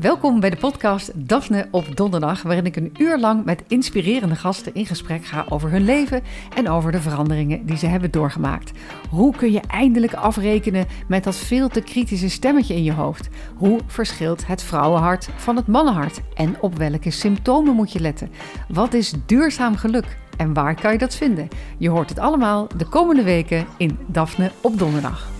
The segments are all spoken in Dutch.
Welkom bij de podcast Daphne op Donderdag, waarin ik een uur lang met inspirerende gasten in gesprek ga over hun leven en over de veranderingen die ze hebben doorgemaakt. Hoe kun je eindelijk afrekenen met dat veel te kritische stemmetje in je hoofd? Hoe verschilt het vrouwenhart van het mannenhart? En op welke symptomen moet je letten? Wat is duurzaam geluk? En waar kan je dat vinden? Je hoort het allemaal de komende weken in Daphne op Donderdag.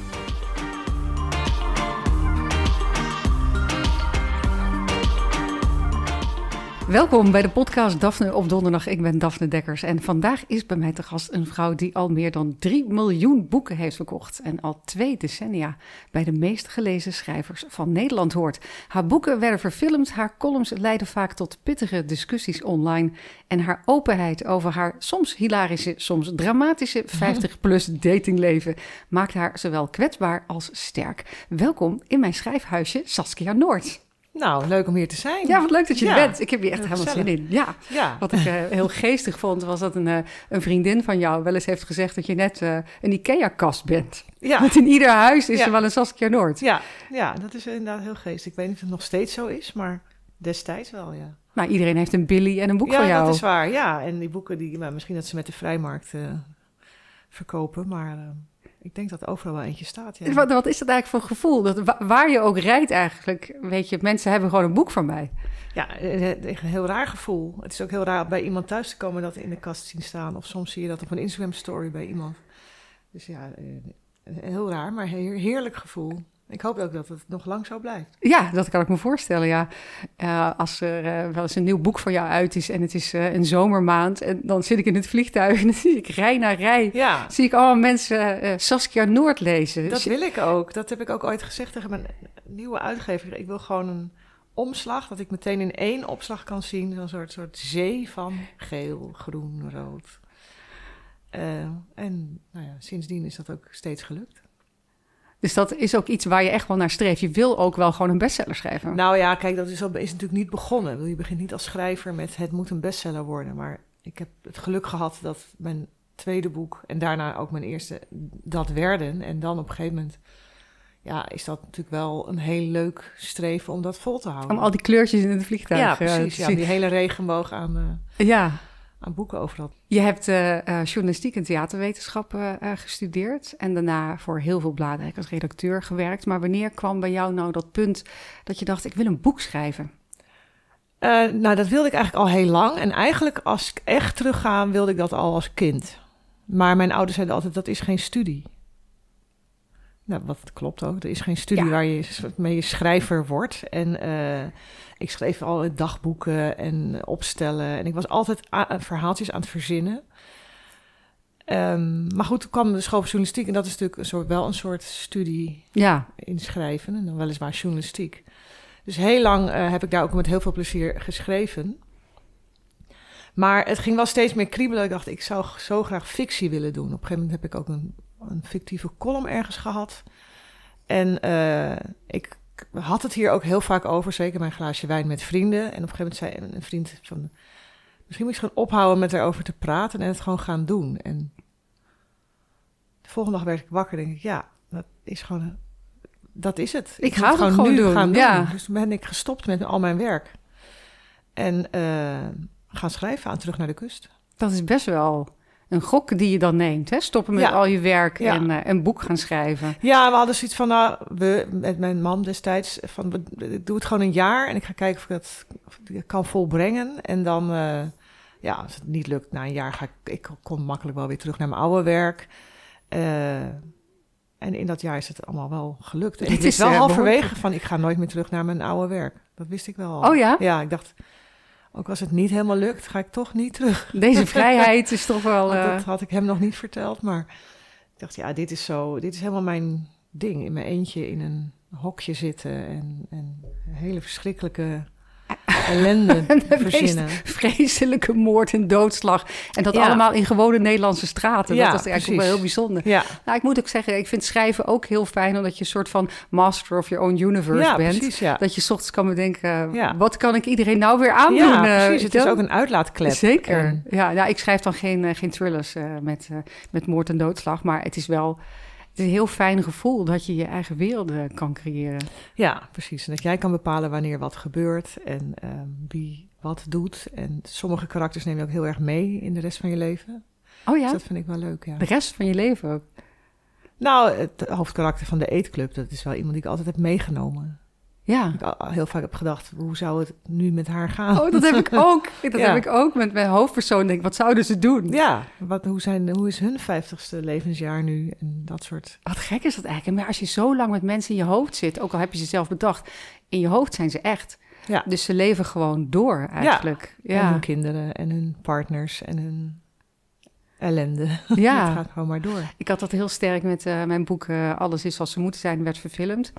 Welkom bij de podcast Daphne op donderdag. Ik ben Daphne Dekkers en vandaag is bij mij te gast een vrouw die al meer dan 3 miljoen boeken heeft verkocht en al twee decennia bij de meest gelezen schrijvers van Nederland hoort. Haar boeken werden verfilmd, haar columns leiden vaak tot pittige discussies online en haar openheid over haar soms hilarische, soms dramatische 50-plus datingleven maakt haar zowel kwetsbaar als sterk. Welkom in mijn schrijfhuisje Saskia Noord. Nou, leuk om hier te zijn. Ja, wat leuk dat je er Ja. bent. Ik heb hier echt helemaal zin in. Ja. Ja. Wat ik eh, heel geestig vond, was dat een, eh, een vriendin van jou wel eens heeft gezegd dat je net eh, een IKEA-kast bent. Ja. Want in ieder huis is Ja. er wel een Saskia Noord. Ja, ja, dat is inderdaad heel geestig. Ik weet niet of het nog steeds zo is, maar destijds wel, ja. Nou, iedereen heeft een Billy en een boek ja, van jou. dat is waar. Ja, en die boeken, die, nou, misschien dat ze met de vrijmarkt verkopen, maar ik denk dat overal wel eentje staat. Ja. Wat, wat is dat eigenlijk voor gevoel? Dat, wa- waar je ook rijdt eigenlijk, weet je, mensen hebben gewoon een boek van mij. Ja, eh, eh, een heel raar gevoel. Het is ook heel raar bij iemand thuis te komen dat in de kast zien staan. Of soms zie je dat op een Instagram story bij iemand. Dus ja, eh, heel raar, maar heer- heerlijk gevoel. Ik hoop ook dat het nog lang zo blijft. Ja, dat kan ik me voorstellen, ja. Eh, als er eh, wel eens een nieuw boek van jou uit is en het is eh, een zomermaand... en dan zit ik in het vliegtuig en dan zie ik rij na rij... Ja, zie ik allemaal mensen Saskia Noord lezen. Dat Dus- wil ik ook. Dat heb ik ook ooit gezegd tegen mijn nieuwe uitgever. Ik wil gewoon een omslag, dat ik meteen in één opslag kan zien. Zo'n soort, soort zee van geel, groen, rood. En nou ja, sindsdien is dat ook steeds gelukt. Dus dat is ook iets waar je echt wel naar streeft. Je wil ook wel gewoon een bestseller schrijven. Nou ja, kijk, dat is, is natuurlijk niet begonnen. Je begint niet als schrijver met het moet een bestseller worden. Maar ik heb het geluk gehad dat mijn tweede boek en daarna ook mijn eerste dat werden. En dan op een gegeven moment ja, is dat natuurlijk wel een heel leuk streven om dat vol te houden. Om al die kleurtjes in het vliegtuig ja, eh, precies. Ja, die hele regenboog aan, eh, Ja, aan boeken overal. je hebt eh, eh, journalistiek en theaterwetenschap eh, eh, gestudeerd. En daarna voor heel veel bladen als redacteur gewerkt. Maar wanneer kwam bij jou nou dat punt dat je dacht, ik wil een boek schrijven? Eh, nou, dat wilde ik eigenlijk al heel lang. En eigenlijk, als ik echt terugga, wilde ik dat al als kind. Maar mijn ouders zeiden altijd, dat is geen studie. Nou, wat klopt ook. Er is geen studie Ja. waar je mee schrijver wordt. En eh, ik schreef al dagboeken en opstellen. En ik was altijd a- verhaaltjes aan het verzinnen. Ehm, maar goed, toen kwam de school van journalistiek. En dat is natuurlijk een soort, wel een soort studie Ja, inschrijven. En dan weliswaar journalistiek. Dus heel lang eh, heb ik daar ook met heel veel plezier geschreven. Maar het ging wel steeds meer kriebelen. Ik dacht, ik zou zo graag fictie willen doen. Op een gegeven moment heb ik ook een, een fictieve column ergens gehad. En eh, ik had het hier ook heel vaak over, zeker mijn glaasje wijn met vrienden. En op een gegeven moment zei een, vriend van... Misschien moet je gewoon ophouden met erover te praten en het gewoon gaan doen. En de volgende dag werd ik wakker en denk ik, ja, dat is gewoon... Dat is het. Ik ga het gewoon nu doen, gaan ja. Dus toen ben ik gestopt met al mijn werk. En eh, gaan schrijven aan Terug naar de Kust. dat is best wel een gok die je dan neemt. Hè? Stoppen met Ja. al je werk Ja. en eh, een boek gaan schrijven. Ja, we hadden zoiets van, nou, we, met mijn man destijds, van, ik doe het gewoon een jaar en ik ga kijken of ik dat of ik het kan volbrengen. En dan, eh, ja, als het niet lukt, na een jaar ga ik, ik kom makkelijk wel weer terug naar mijn oude werk. Eh, en in dat jaar is het allemaal wel gelukt. Ik wist is, wel halverwege van, ik ga nooit meer terug naar mijn oude werk. Dat wist ik wel. al. Oh ja? Ja, ik dacht, ook als het niet helemaal lukt, ga ik toch niet terug. Deze vrijheid is toch wel... Eh, dat had ik hem nog niet verteld, maar ik dacht, ja, dit is zo, dit is helemaal mijn ding. In mijn eentje in een hokje zitten en, en een hele verschrikkelijke ellende verzinnen. vreselijke moord en doodslag. En dat Ja. allemaal in gewone Nederlandse straten. Ja, dat was eigenlijk wel heel bijzonder. Ja, Nou, ik moet ook zeggen, ik vind schrijven ook heel fijn... omdat je een soort van master of your own universe ja bent. precies, ja. Dat je 's ochtends kan bedenken, wat kan ik iedereen nou weer aandoen? ja, eh, precies. Het is ook een uitlaatklep. Zeker. En- Ja, nou, ik schrijf dan geen, eh, geen thrillers eh, met, met moord en doodslag. Maar het is wel... Het is een heel fijn gevoel dat je je eigen werelden kan creëren. Ja, precies. En dat jij kan bepalen wanneer wat gebeurt en ehm, wie wat doet. En sommige karakters neem je ook heel erg mee in de rest van je leven. Oh ja? Dus dat vind ik wel leuk, ja. De rest van je leven ook? Nou, het hoofdkarakter van de eetclub, dat is wel iemand die ik altijd heb meegenomen. Ja. Ik al- heel vaak heb gedacht, hoe zou het nu met haar gaan? Oh, dat heb ik ook. Dat Ja. heb ik ook met mijn hoofdpersoon. Denk, wat zouden ze doen? Ja, wat, hoe, zijn, hoe is hun vijftigste levensjaar nu? En dat soort... Wat gek is dat eigenlijk. Maar als je zo lang met mensen in je hoofd zit, ook al heb je ze zelf bedacht, in je hoofd zijn ze echt. Ja. Dus ze leven gewoon door eigenlijk. En Ja, hun kinderen en hun partners en hun ellende. ja. Het gaat gewoon maar door. Ik had dat heel sterk met eh, mijn boek eh, Alles is als ze moeten zijn, werd verfilmd.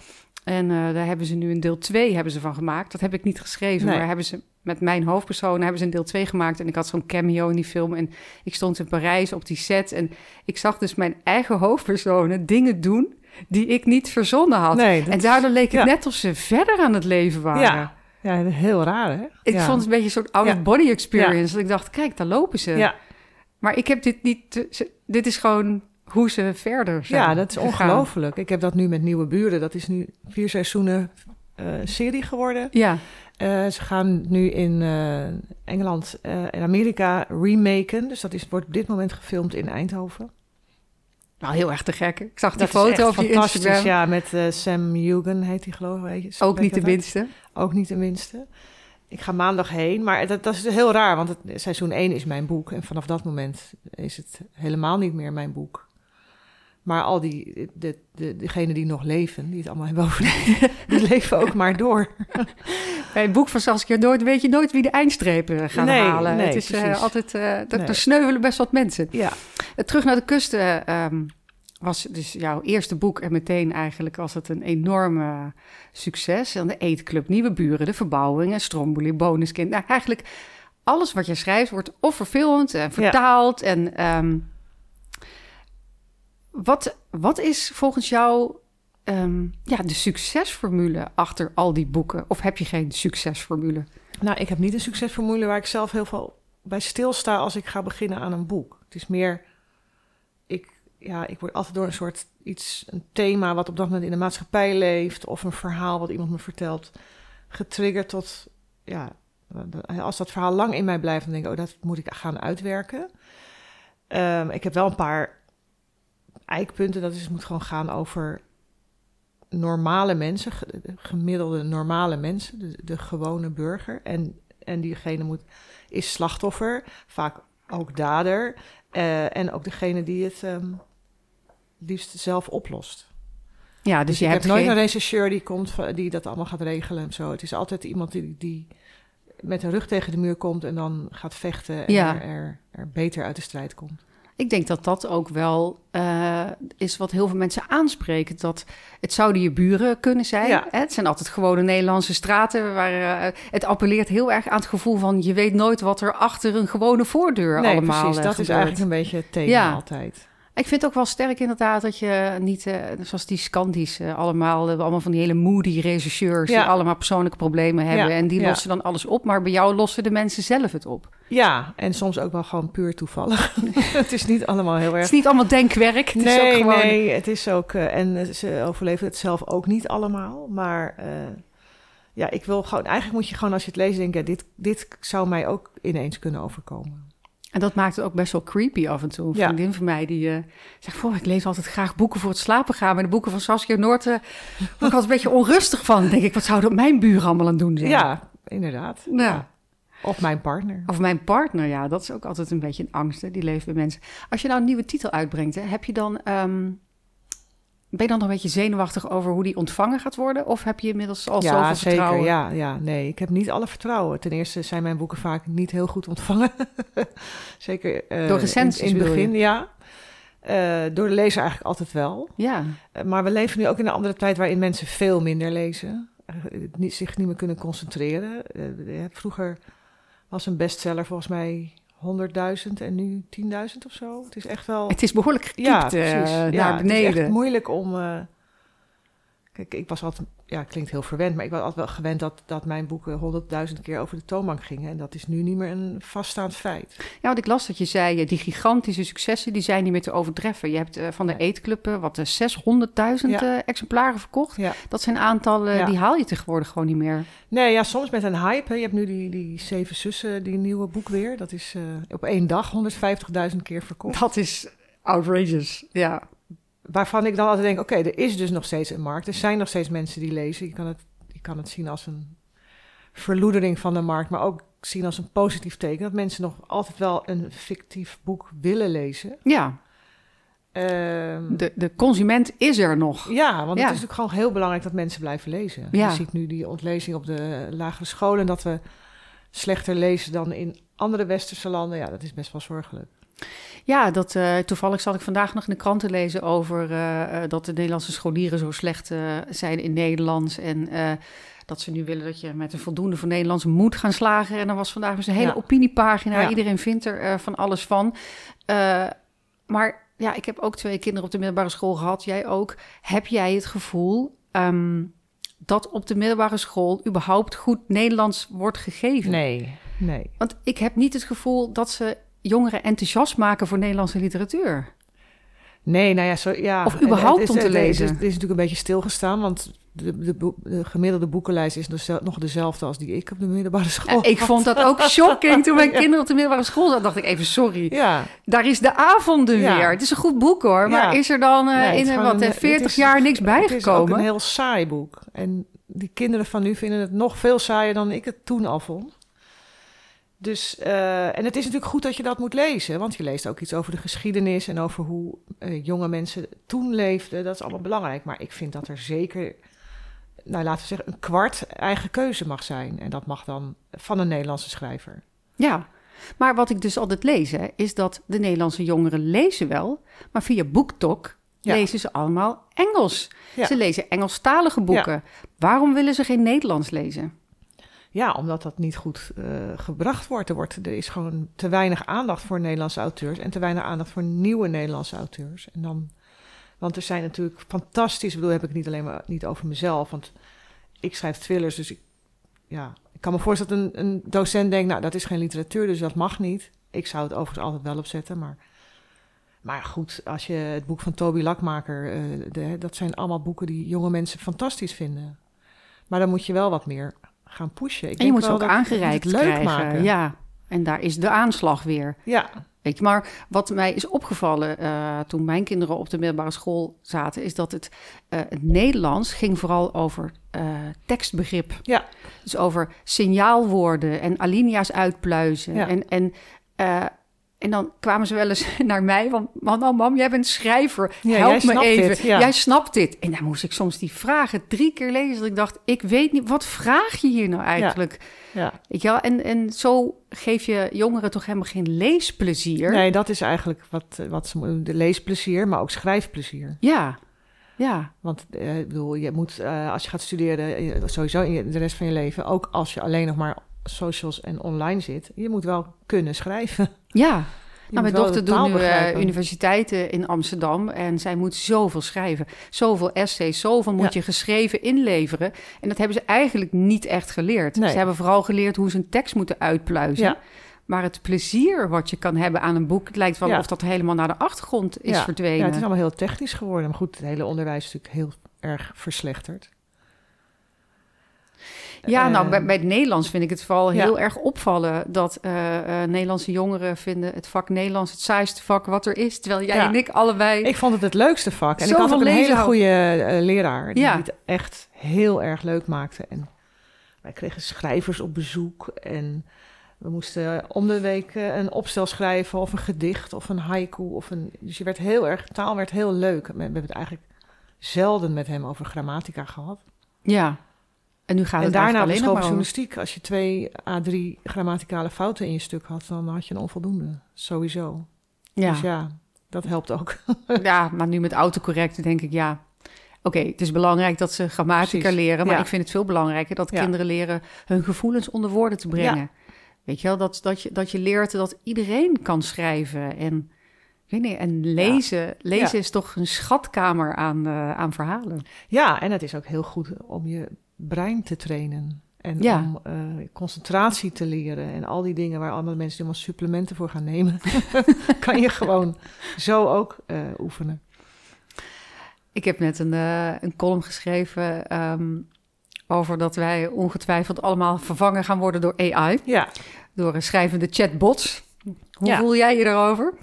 En eh, daar hebben ze nu een deel 2 hebben ze van gemaakt. Dat heb ik niet geschreven, Nee. maar hebben ze met mijn hoofdpersoon hebben ze een deel 2 gemaakt. En ik had zo'n cameo in die film. En ik stond in Parijs op die set. En ik zag dus mijn eigen hoofdpersonen dingen doen die ik niet verzonnen had. Nee, en daardoor leek het ja. net of ze verder aan het leven waren. Ja. Ja, heel raar, hè? Ik ja. vond het een beetje een soort out-of-body experience. Dat ik dacht, kijk, daar lopen ze. Ja, Maar ik heb dit niet... dit is gewoon hoe ze verder zijn ja, dat is ongelooflijk. Ik heb dat nu met Nieuwe Buren. Dat is nu vier seizoenen eh, serie geworden. Ja, Eh, ze gaan nu in eh, Engeland en Amerika remaken. Dus dat is, wordt op dit moment gefilmd in Eindhoven. nou heel erg te gek. Ik zag die Dat foto op je fantastisch, Instagram. Ja, met Sam Hugan heet hij geloof ik. Ook niet de minste. Ook niet de minste. Ik ga maandag heen, maar dat, dat is heel raar, want het, seizoen 1 is mijn boek. En vanaf dat moment is het helemaal niet meer mijn boek. Maar al die, de, de, degenen die nog leven, die het allemaal hebben overleefd, die leven ook maar door. Bij het boek van Saskia Noord weet je nooit wie de eindstrepen gaan Nee, halen. nee, het is precies. altijd... eh er- Nee. er sneuvelen best wat mensen. Ja, Eh, terug naar de kust eh, ehm, was dus jouw eerste boek. En meteen eigenlijk was het een enorm eh, succes. En de eetclub, Nieuwe Buren, de verbouwing, Stromboli, Bonuskind. Nou, eigenlijk alles wat je schrijft wordt of verfilmd en vertaald. En ehm, wat, wat is volgens jou ehm, ja, de succesformule achter al die boeken? Of heb je geen succesformule? nou, ik heb niet een succesformule waar ik zelf heel veel bij stilsta als ik ga beginnen aan een boek. Het is meer, ik, ja, ik word altijd door een soort iets, een thema wat op dat moment in de maatschappij leeft, of een verhaal wat iemand me vertelt, getriggerd tot, ja, als dat verhaal lang in mij blijft, dan denk ik, oh, dat moet ik gaan uitwerken. Ehm, ik heb wel een paar eikpunten, dat is, moet gewoon gaan over normale mensen, ge- de gemiddelde normale mensen, de, de gewone burger. En, en diegene moet, is slachtoffer, vaak ook dader. eh, en ook degene die het ehm, liefst zelf oplost. Ja, dus, Dus je hebt heb nooit geen... een rechercheur die komt, van- die dat allemaal gaat regelen en zo. Het is altijd iemand die, die met de rug tegen de muur komt en dan gaat vechten en Ja. er, er, er beter uit de strijd komt. Ik denk dat dat ook wel eh, is wat heel veel mensen aanspreken. Dat het zouden je buren kunnen zijn. Ja. Hè? Het zijn altijd gewone Nederlandse straten. Waar, eh, het appelleert heel erg aan het gevoel van... je weet nooit wat er achter een gewone voordeur nee, allemaal precies. eh, Dat is eigenlijk een beetje het thema Ja. altijd. Ik vind het ook wel sterk inderdaad dat je niet... eh, zoals die Scandi's eh, allemaal... eh, allemaal van die hele moody regisseurs... Ja. die allemaal persoonlijke problemen hebben. Ja, En die ja. lossen dan alles op. Maar bij jou lossen de mensen zelf het op. Ja, en soms ook wel gewoon puur toevallig. het is niet allemaal heel Het erg is niet allemaal denkwerk. Het is nee, ook gewoon... nee, het is ook... en ze overleven het zelf ook niet allemaal. Maar ja, ik wil gewoon... Eigenlijk moet je gewoon als je het leest denken... Dit, dit zou mij ook ineens kunnen overkomen. En dat maakt het ook best wel creepy af en toe. Een Ja. vriendin van mij die eh, zegt... Goh, ik lees altijd graag boeken voor het slapen gaan. Maar de boeken van Saskia Noord... eh, word ik altijd een beetje onrustig van. Dan denk ik, wat zouden mijn buren allemaal aan doen zijn? Ja, inderdaad. Ja. Of mijn partner. Of mijn partner, ja. Dat is ook altijd een beetje een angst. Hè? Die leeft bij mensen. Als je nou een nieuwe titel uitbrengt... Hè, heb je dan... ehm, ben je dan nog een beetje zenuwachtig over hoe die ontvangen gaat worden? Of heb je inmiddels al ja, zoveel zeker. vertrouwen? Ja, ja, nee, ik heb niet alle vertrouwen. Ten eerste zijn mijn boeken vaak niet heel goed ontvangen. zeker eh, Door recensies in, in het je? begin, ja. Eh, door de lezer eigenlijk altijd wel. Ja. Eh, maar we leven nu ook in een andere tijd waarin mensen veel minder lezen. Niet, zich niet meer kunnen concentreren. Vroeger was een bestseller volgens mij 100.000 en nu 10.000 of zo. Het is echt wel... Het is behoorlijk gekiept ja, eh, precies. naar ja, Het is beneden. echt moeilijk om... eh, Kijk, ik was altijd, ja, klinkt heel verwend, maar ik was altijd wel gewend dat, dat mijn boeken honderdduizend keer over de toonbank gingen. En dat is nu niet meer een vaststaand feit. Ja, want ik las dat je zei, eh, die gigantische successen, die zijn niet meer te overtreffen. Je hebt eh, van de eetclub, wat, eh, 600.000 Ja. eh, exemplaren verkocht. Ja. Dat zijn aantallen, Ja. die haal je tegenwoordig gewoon niet meer. Nee, ja, soms met een hype. Hè. Je hebt nu die, die Zeven Zussen, die nieuwe boek weer. Dat is op één dag 150.000 keer verkocht. Dat is outrageous, ja. Waarvan ik dan altijd denk, oké, er is dus nog steeds een markt. Er zijn nog steeds mensen die lezen. Je kan het, je kan het zien als een verloedering van de markt, maar ook zien als een positief teken. Dat mensen nog altijd wel een fictief boek willen lezen. Ja, Ehm, de, de consument is er nog. ja, want Ja. het is natuurlijk gewoon heel belangrijk dat mensen blijven lezen. Ja. Je ziet nu die ontlezing op de lagere scholen, dat we slechter lezen dan in andere westerse landen. Ja, dat is best wel zorgelijk. Ja, dat, eh, toevallig zat ik vandaag nog in de krant te lezen over eh, eh, dat de Nederlandse scholieren zo slecht zijn in Nederlands. En dat ze nu willen dat je met een voldoende voor Nederlands moet gaan slagen. En dan was vandaag dus een hele Ja. opiniepagina. Ja. Iedereen vindt er van alles van. Maar ja, ik heb ook twee kinderen op de middelbare school gehad. Jij ook. Heb jij het gevoel ehm, dat op de middelbare school überhaupt goed Nederlands wordt gegeven? Nee, nee. Want ik heb niet het gevoel dat ze jongeren enthousiast maken voor Nederlandse literatuur. Nee, nou ja, zo, ja. Of überhaupt is- om te het is- lezen. Het is, natuurlijk een beetje stilgestaan, want de, de, gemiddelde boekenlijst is dus nog dezelfde als die ik op de middelbare school ik had. vond dat ook shocking toen mijn kinderen op de middelbare school zaten. dacht ik even, sorry, Ja, daar is de avonden Ja. weer. Het is een goed boek hoor, maar Ja. is er dan eh, Nee, in eh, wat, een- eh, het 40 is- jaar niks het is ook bijgekomen? een heel saai boek. En die kinderen van nu vinden het nog veel saaier dan ik het toen al vond. Dus, eh, en het is natuurlijk goed dat je dat moet lezen, want je leest ook iets over de geschiedenis en over hoe eh, jonge mensen toen leefden. Dat is allemaal belangrijk. Maar ik vind dat er zeker, nou laten we zeggen, een kwart eigen keuze mag zijn. En dat mag dan van een Nederlandse schrijver. Ja, maar wat ik dus altijd lees, hè, is dat de Nederlandse jongeren lezen wel, maar via BookTok Ja. lezen ze allemaal Engels. Ja. Ze lezen Engelstalige boeken. Waarom willen ze geen Nederlands lezen? Ja, omdat dat niet goed eh, gebracht wordt. Er, wordt. er is gewoon te weinig aandacht voor Nederlandse auteurs en te weinig aandacht voor nieuwe Nederlandse auteurs. En dan, want er zijn natuurlijk fantastisch, ik bedoel, heb ik niet alleen maar niet over mezelf, want ik schrijf thrillers, dus ik, ja, ik kan me voorstellen dat een, een docent denkt, nou, dat is geen literatuur, dus dat mag niet. Ik zou het overigens altijd wel opzetten, maar, maar goed, als je het boek van Toby Lakmaker, eh, dat zijn allemaal boeken die jonge mensen fantastisch vinden. Maar dan moet je wel wat meer gaan pushen. Ik En je moet ze ook aangereikt leuk krijgen. maken. Ja, en daar is de aanslag weer. Ja, Weet je, maar wat mij is opgevallen eh, toen mijn kinderen op de middelbare school zaten, is dat het, eh, het Nederlands ging vooral over eh, tekstbegrip. Ja. Dus over signaalwoorden en alinea's uitpluizen. Ja. En, en, en dan kwamen ze wel eens naar mij, want man, oh, mam, jij bent schrijver, Ja, help me even. dit, ja. Jij snapt dit. En dan moest ik soms die vragen drie keer lezen, dat ik dacht, ik weet niet, wat vraag je hier nou eigenlijk? ja. Wel? En, en zo geef je jongeren toch helemaal geen leesplezier. Nee, dat is eigenlijk wat, wat ze moeten De leesplezier, maar ook schrijfplezier. Ja, ja, Want eh, ik bedoel, je moet eh, als je gaat studeren, eh, sowieso in de rest van je leven, ook als je alleen nog maar socials en online zit, je moet wel kunnen schrijven. Ja. Nou, mijn dochter doet nu eh, universiteiten in Amsterdam en zij moet zoveel schrijven. Zoveel essays, zoveel moet Ja. je geschreven inleveren. En dat hebben ze eigenlijk niet echt geleerd. Nee. Ze hebben vooral geleerd hoe ze een tekst moeten uitpluizen. Ja. Maar het plezier wat je kan hebben aan een boek, het lijkt wel Ja. of dat helemaal naar de achtergrond is verdwenen. Ja, het is allemaal heel technisch geworden. Maar goed, het hele onderwijs is natuurlijk heel erg verslechterd. Ja, nou, Eh, bij, bij het Nederlands vind ik het vooral Ja. heel erg opvallen dat eh, Nederlandse jongeren vinden het vak Nederlands het saaiste vak wat er is. Terwijl jij Ja. en ik allebei. Ik vond het het leukste vak. En ik had ook een hele goede eh, leraar. Die Ja. het echt heel erg leuk maakte. En wij kregen schrijvers op bezoek. En we moesten om de week een opstel schrijven. Of een gedicht. Of een haiku. Of een, dus je werd heel erg, taal werd heel leuk. We hebben het eigenlijk zelden met hem over grammatica gehad. Ja. En nu gaat en het daarna alleen nog maar journalistiek. Als je twee A3 grammaticale fouten in je stuk had. Dan had je een onvoldoende. Sowieso. over- Dus Ja. ja, dat helpt ook. ja, maar nu met autocorrect denk ik ja. Oké, het is belangrijk dat ze grammatica Precies. leren, maar Ja. ik vind het veel belangrijker dat Ja. kinderen leren hun gevoelens onder woorden te brengen. Weet je wel, dat, dat, je, dat je leert dat iedereen kan schrijven en weet niet, en lezen, lezen is toch een schatkamer aan, uh, aan verhalen. Ja, en het is ook heel goed om je brein te trainen. En Ja. om eh, concentratie te leren. En al die dingen waar andere mensen helemaal supplementen voor gaan nemen. kan je gewoon zo ook eh, oefenen. Ik heb net een, eh, een column geschreven ehm, over dat wij ongetwijfeld allemaal vervangen gaan worden door AI. Ja. Door eh, schrijvende chatbots. Hoe Ja. voel jij je daarover?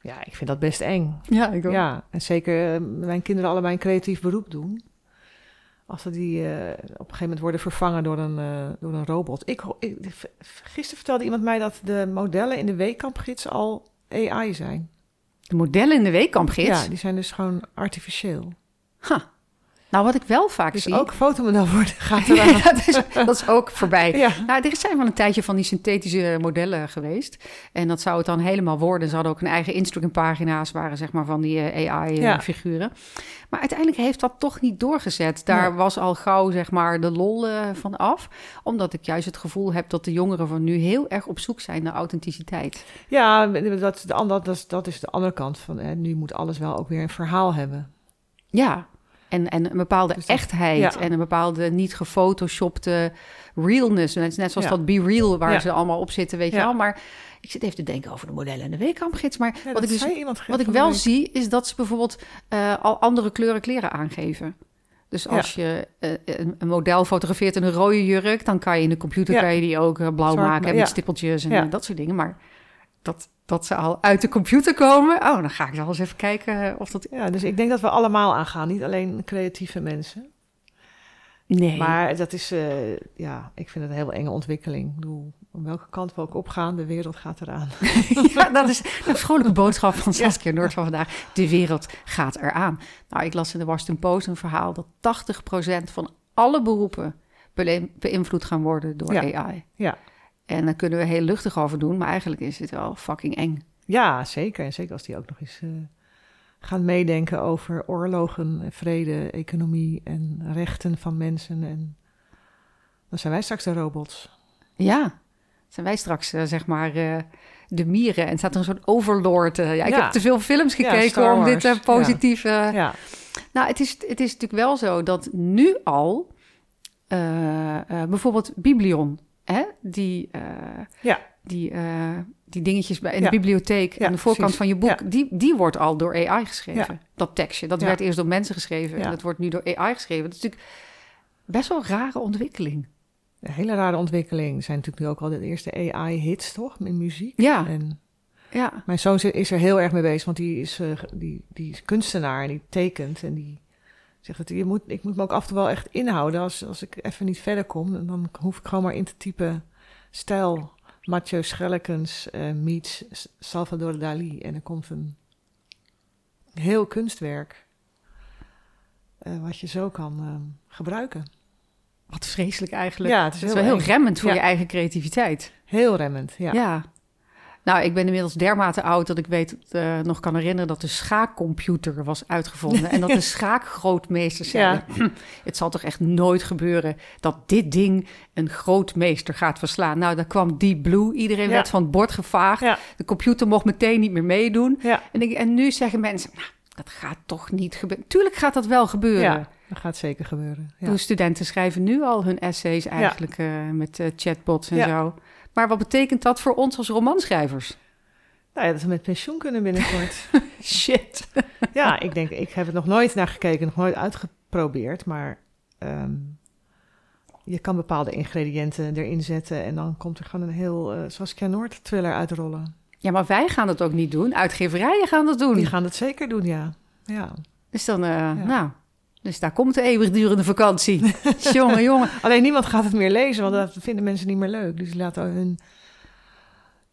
ja, ik vind dat best eng. Ja, ik Ja, en zeker mijn kinderen allebei een creatief beroep doen. Als ze die eh, op een gegeven moment worden vervangen door een, eh, door een robot. Ik, gisteren vertelde iemand mij dat de modellen in de weekkampgids al AI zijn. De modellen in de weekkampgids. Ja, die zijn dus gewoon artificieel. Ha. Nou, wat ik wel vaak Dus zie... ook fotomodel worden gaat eraan. ja, dat, is, dat is ook voorbij. Ja. Nou, er zijn wel een tijdje van die synthetische modellen geweest. En dat zou het dan helemaal worden. Ze hadden ook een eigen Instagram-pagina's, waren zeg maar van die Ja. AI-figuren. Maar uiteindelijk heeft dat toch niet doorgezet. Daar Nee. was al gauw zeg maar de lol eh, van af. Omdat ik juist het gevoel heb dat de jongeren van nu heel erg op zoek zijn naar authenticiteit. Ja, dat, de, is, dat is de andere kant van. Hè. Nu moet alles wel ook weer een verhaal hebben. Ja, en, en een bepaalde Dus dat- echtheid ja. en een bepaalde niet gefotoshopte realness. Net, net zoals Ja. dat Be Real waar Ja. ze allemaal op zitten, weet je wel. Maar ik zit even te denken over de modellen en de weekkampgids. Maar Ja, wat, ik dus, wat ik wel zie, is dat ze bijvoorbeeld eh, al andere kleuren kleren aangeven. Dus als je eh, een, model fotografeert in een rode jurk, dan kan je in de computer kan je die ook eh, blauw Zwart, maken met stippeltjes en dat soort dingen. Maar dat, dat ze al uit de computer komen, oh, dan ga ik wel eens even kijken eh, of dat... Ja, dus ik denk dat we allemaal aangaan. Niet alleen creatieve mensen. Nee. Maar dat is, eh, ja, ik vind het een heel enge ontwikkeling. Ik bedoel, om welke kant we ook opgaan, de wereld gaat eraan. Ja, dat is een vrolijke boodschap van Saskia Noord van vandaag. De wereld gaat eraan. Nou, ik las in de Washington Post een verhaal dat 80% van alle beroepen beïnvloed gaan worden door Ja. AI. Ja. En daar kunnen we heel luchtig over doen, maar eigenlijk is het wel fucking eng. Ja, zeker. En zeker als die ook nog eens eh, gaan meedenken over oorlogen, vrede, economie en rechten van mensen. En dan zijn wij straks de robots. Ja, zijn wij straks eh, zeg maar eh, de mieren en staat er een soort overlord. ja, ik Ja. heb te veel films Ja, gekeken om dit positief... eh, Ja, Nou, het is, het is natuurlijk wel zo dat nu al bijvoorbeeld Biblion, hè, die, eh, Ja. die, eh, die dingetjes bij, in Ja. de bibliotheek aan de voorkant precies. van je boek, die, die wordt al door AI geschreven. Dat tekstje, dat werd eerst door mensen geschreven en dat wordt nu door AI geschreven. Dat is natuurlijk best wel een rare ontwikkeling. een hele rare ontwikkeling. Er zijn natuurlijk nu ook al de eerste AI-hits, toch? In muziek. Ja, En ja. mijn zoon is er heel erg mee bezig, want die is, eh, die, die is kunstenaar en die tekent. En die zegt dat je moet, ik moet me ook af en toe wel echt inhouden. Als, als ik even niet verder kom, dan hoef ik gewoon maar in te typen stijl Mathieu Schellekens eh meets Salvador Dali. En er komt een heel kunstwerk eh, wat je zo kan eh, gebruiken. Wat vreselijk eigenlijk. Ja, het is Het wel heel remmend voor Ja. je eigen creativiteit. Heel remmend, ja. Ja. Nou, ik ben inmiddels dermate oud dat ik weet, eh, nog kan herinneren dat de schaakcomputer was uitgevonden. en dat de schaakgrootmeesters zeiden, "Hm, het zal toch echt nooit gebeuren dat dit ding een grootmeester gaat verslaan. Nou, daar kwam Deep Blue, iedereen Ja. werd van het bord gevaagd. Ja. De computer mocht meteen niet meer meedoen. En, ik, en nu zeggen mensen, nou, dat gaat toch niet gebeuren. Tuurlijk gaat dat wel gebeuren. Dat gaat zeker gebeuren. Ja. De studenten schrijven nu al hun essays eigenlijk eh, met eh, chatbots en Ja. zo. Maar wat betekent dat voor ons als romanschrijvers? Nou ja, dat we met pensioen kunnen binnenkort. Shit. ja, ik denk, ik heb het nog nooit naar gekeken, nog nooit uitgeprobeerd, maar ehm, je kan bepaalde ingrediënten erin zetten en dan komt er gewoon een heel eh Saskia Noord thriller uitrollen. Ja, maar wij gaan dat ook niet doen. Uitgeverijen gaan dat doen. Die gaan het zeker doen, ja. Ja. Dus dan, eh, nou, dus daar komt de eeuwigdurende vakantie. jongen, jongen. Alleen niemand gaat het meer lezen, want dat vinden mensen niet meer leuk. Dus laten hun.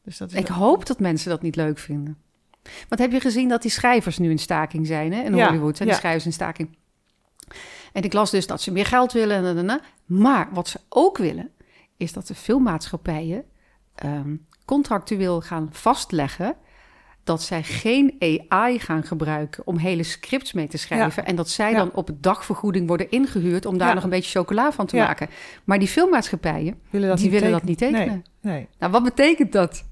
Dus dat is Ik hoop dat mensen dat niet leuk vinden. Want heb je gezien dat die schrijvers nu in staking zijn hè? in Ja, Hollywood? Zijn ja. die schrijvers in staking? En ik las dus dat ze meer geld willen. En, en, en, en. Maar wat ze ook willen, is dat de filmmaatschappijen ehm, contractueel gaan vastleggen dat zij geen AI gaan gebruiken om hele scripts mee te schrijven. En dat zij Ja. dan op dagvergoeding worden ingehuurd om daar Ja. nog een beetje chocola van te maken. Maar die filmmaatschappijen, willen dat die willen dat niet tekenen. Nee, nee. Nou, wat betekent dat?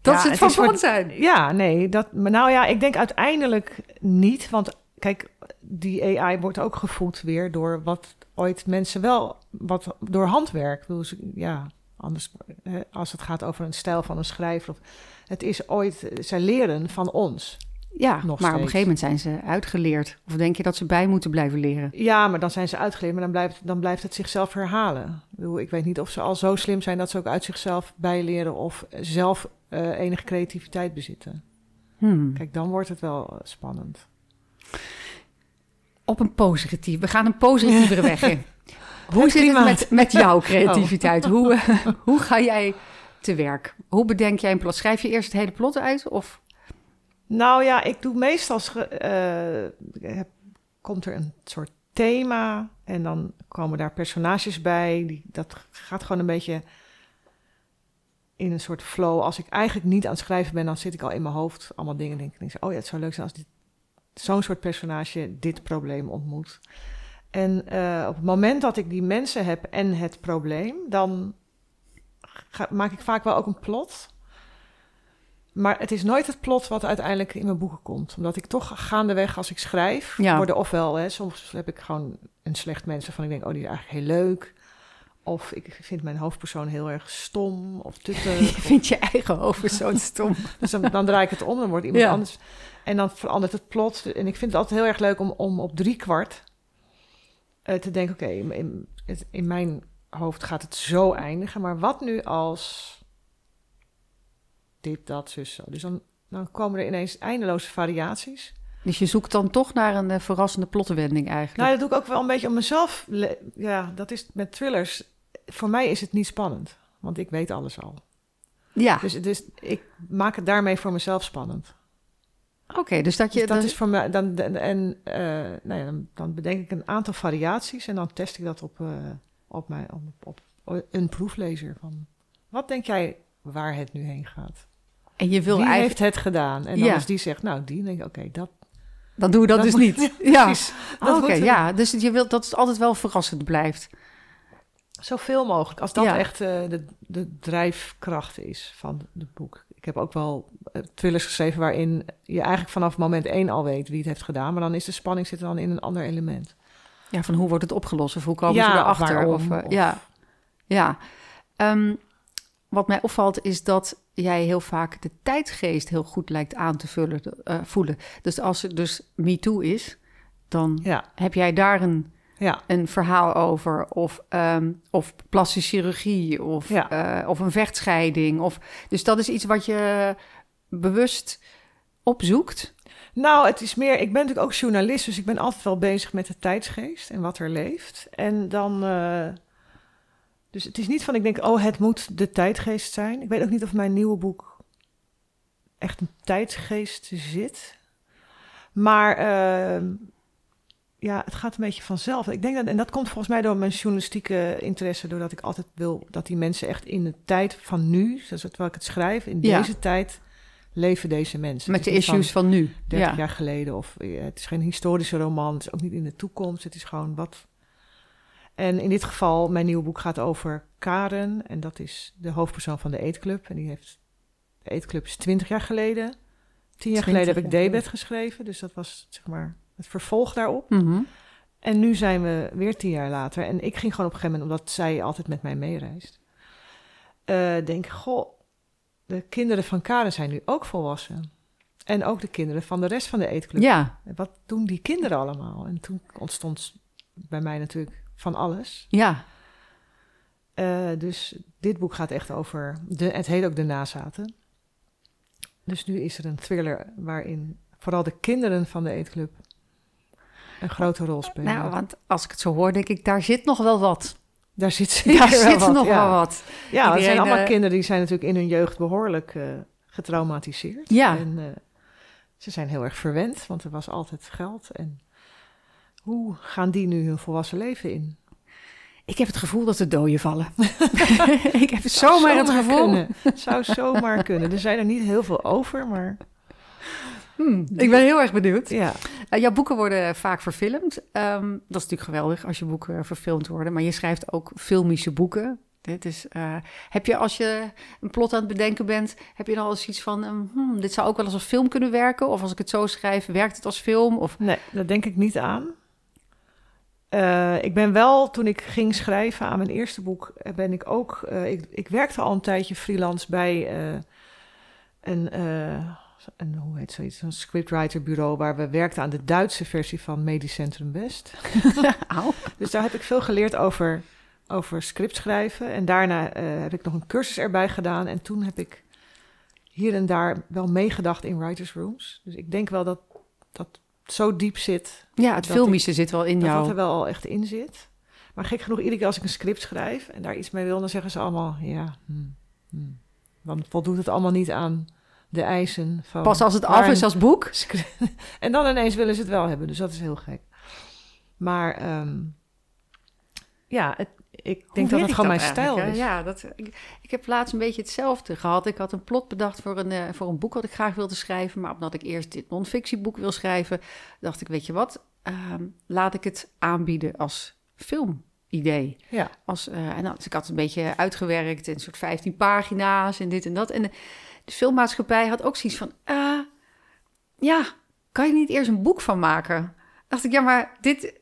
Dat ze het het van zijn. Ja, nee, dat, maar nou ja, ik denk uiteindelijk niet. Want kijk, die AI wordt ook gevoed weer door wat ooit mensen wel, wat door handwerk. Ja, anders, als het gaat over een stijl van een schrijver. Of, het is ooit, zij leren van ons. Ja, Nog maar op een gegeven moment zijn ze uitgeleerd. Of denk je dat ze bij moeten blijven leren? Ja, maar dan zijn ze uitgeleerd, maar dan blijft, dan blijft het zichzelf herhalen. Ik, bedoel, ik weet niet of ze al zo slim zijn dat ze ook uit zichzelf bijleren of zelf eh, enige creativiteit bezitten. Hmm. Kijk, dan wordt het wel eh, spannend. Op een positief. We gaan een positievere weg in. Hoe zit het met, met jouw creativiteit? Hoe, eh, hoe ga jij te werk? Hoe bedenk jij een plot? Schrijf je eerst het hele plot uit? Of Nou ja, ik doe meestal eh, heb- komt er een soort thema en dan komen daar personages bij. Die, dat gaat gewoon een beetje in een soort flow. Als ik eigenlijk niet aan het schrijven ben, dan zit ik al in mijn hoofd allemaal dingen. Denk ik, denk ik, oh ja, het zou leuk zijn als dit, zo'n soort personage dit probleem ontmoet. En eh, op het moment dat ik die mensen heb en het probleem, dan ga- maak ik vaak wel ook een plot. Maar het is nooit het plot wat uiteindelijk in mijn boeken komt. Omdat ik toch gaandeweg als ik schrijf, Ja. worden ofwel, hè, soms heb ik gewoon een slecht mens van ik denk, oh die is eigenlijk heel leuk. Of ik vind mijn hoofdpersoon heel erg stom of je vindt je eigen zo stom. dus dan, dan draai ik het om, dan wordt iemand Ja. anders. En dan verandert het plot. En ik vind het altijd heel erg leuk om, om op drie kwart eh, te denken, oké, in, in, mijn hoofd gaat het zo eindigen. Maar wat nu als dit, dat, zus, zo. Dus dan, dan komen er ineens eindeloze variaties. Dus je zoekt dan toch naar een eh, verrassende plotwending eigenlijk. Nou, dat doe ik ook wel een beetje om mezelf. Ja, dat is met thrillers. Voor mij is het niet spannend, want ik weet alles al. ja, Dus, dus ik maak het daarmee voor mezelf spannend. Oké. dus dat je... Dus dat dan- is voor mij. Dan, dan- en eh, nou ja, dan, dan bedenk ik een aantal variaties en dan test ik dat op, eh, op, mijn, op, op een proeflezer. Van, wat denk jij waar het nu heen gaat? en je wil Wie eigenlijk... heeft het gedaan? En dan Ja. als die zegt, nou, die, denk ik, oké, dat, Dan doen we dat, dat dus moet- niet. Ja, precies. Dat oké. ja, dus je wilt dat het altijd wel verrassend blijft. Zoveel mogelijk. Als dat Ja. echt eh, de, de drijfkracht is van het boek. Ik heb ook wel eh, thrillers geschreven waarin je eigenlijk vanaf moment één al weet wie het heeft gedaan. Maar dan is de spanning zit dan in een ander element. Ja, van hoe wordt het opgelost of hoe komen Ja, ze erachter? waarom, Of, eh, of- Ja, ja. Ehm, wat mij opvalt is dat jij heel vaak de tijdgeest heel goed lijkt aan te vullen, eh, voelen. Dus als het dus MeToo is, dan Ja, heb jij daar een, ja. een verhaal over. Of, ehm, of plastische chirurgie, of, Ja. eh, of een vechtscheiding. Of, dus dat is iets wat je bewust opzoekt. Nou, het is meer. Ik ben natuurlijk ook journalist, dus ik ben altijd wel bezig met de tijdsgeest en wat er leeft. En dan. eh, dus het is niet van ik denk, oh, het moet de tijdgeest zijn. Ik weet ook niet of mijn nieuwe boek echt een tijdsgeest zit. Maar ehm, ja, het gaat een beetje vanzelf. Ik denk dat, en dat komt volgens mij door mijn journalistieke interesse, doordat ik altijd wil dat die mensen echt in de tijd van nu, zoals terwijl ik het schrijf, in Ja. deze tijd leven deze mensen. Met de van- issues van nu. 30 Ja. jaar geleden. Of eh, het is geen historische roman. Het is ook niet in de toekomst. Het is gewoon wat. En in dit geval, mijn nieuwe boek gaat over Karen. En dat is de hoofdpersoon van de Eetclub. En die heeft. De Eetclub is 20 jaar geleden. 10 jaar 20 geleden heb ik Debet geschreven. Dus dat was zeg maar het vervolg daarop. Mhm. En nu zijn we weer tien jaar later. En ik ging gewoon op een gegeven moment, omdat zij altijd met mij meereist. eh denk, goh, de kinderen van Karen zijn nu ook volwassen. En ook de kinderen van de rest van de eetclub. Ja, Wat doen die kinderen allemaal? En toen ontstond bij mij natuurlijk van alles. ja. Eh, dus dit boek gaat echt over, de, het heet ook De Nazaten. Dus nu is er een thriller waarin vooral de kinderen van de eetclub een grote rol spelen. Nou, want als ik het zo hoor, denk ik, daar zit nog wel wat. Daar zit zeker Daar zit wat, nog ja. wel wat. Ja, het zijn Iedereen, allemaal eh, kinderen die zijn natuurlijk in hun jeugd behoorlijk eh, getraumatiseerd. Ja. En eh, ze zijn heel erg verwend, want er was altijd geld. En hoe gaan die nu hun volwassen leven in? Ik heb het gevoel dat de doden vallen. ik heb zomaar het gevoel. Kunnen. Zou zomaar kunnen. Er zijn er niet heel veel over, maar Hmm, ik ben heel erg benieuwd. ja. Eh, jouw boeken worden vaak verfilmd. Ehm, dat is natuurlijk geweldig als je boeken verfilmd worden. Maar je schrijft ook filmische boeken. Dit is, eh, heb je als je een plot aan het bedenken bent, heb je dan al eens iets van, ehm, hmm, dit zou ook wel als een film kunnen werken? Of als ik het zo schrijf, werkt het als film? Of... Nee, daar denk ik niet aan. Eh, ik ben wel, toen ik ging schrijven aan mijn eerste boek, ben ik ook. ik, ik werkte al een tijdje freelance bij een, een, hoe heet zoiets, een scriptwriterbureau waar we werkten aan de Duitse versie van Medisch Centrum West. Dus daar heb ik veel geleerd over, over script schrijven. En daarna eh, heb ik nog een cursus erbij gedaan. En toen heb ik hier en daar wel meegedacht in writers' rooms. Dus ik denk wel dat dat zo diep zit Ja, het filmische zit wel in dat jou. dat er wel al echt in zit. Maar gek genoeg, iedere keer als ik een script schrijf en daar iets mee wil, dan zeggen ze allemaal, ja, hmm. dan voldoet het allemaal niet aan de eisen van... Pas als het af is als boek. en dan ineens willen ze het wel hebben, dus dat is heel gek. Maar ehm, ja, het, ik denk dat het gewoon mijn stijl is. Ja, dat, ik, ik heb laatst een beetje hetzelfde gehad. Ik had een plot bedacht voor een, eh, voor een boek wat ik graag wilde schrijven. Maar omdat ik eerst dit non-fictieboek wil schrijven, dacht ik, weet je wat, Ehm, laat ik het aanbieden als filmidee. Ja. Als, eh, en dan, ik had het een beetje uitgewerkt in een soort 15 pagina's en dit en dat. En de, filmmaatschappij had ook zoiets van, ah, ja, kan je niet eerst een boek van maken? Dacht ik, ja, maar dit,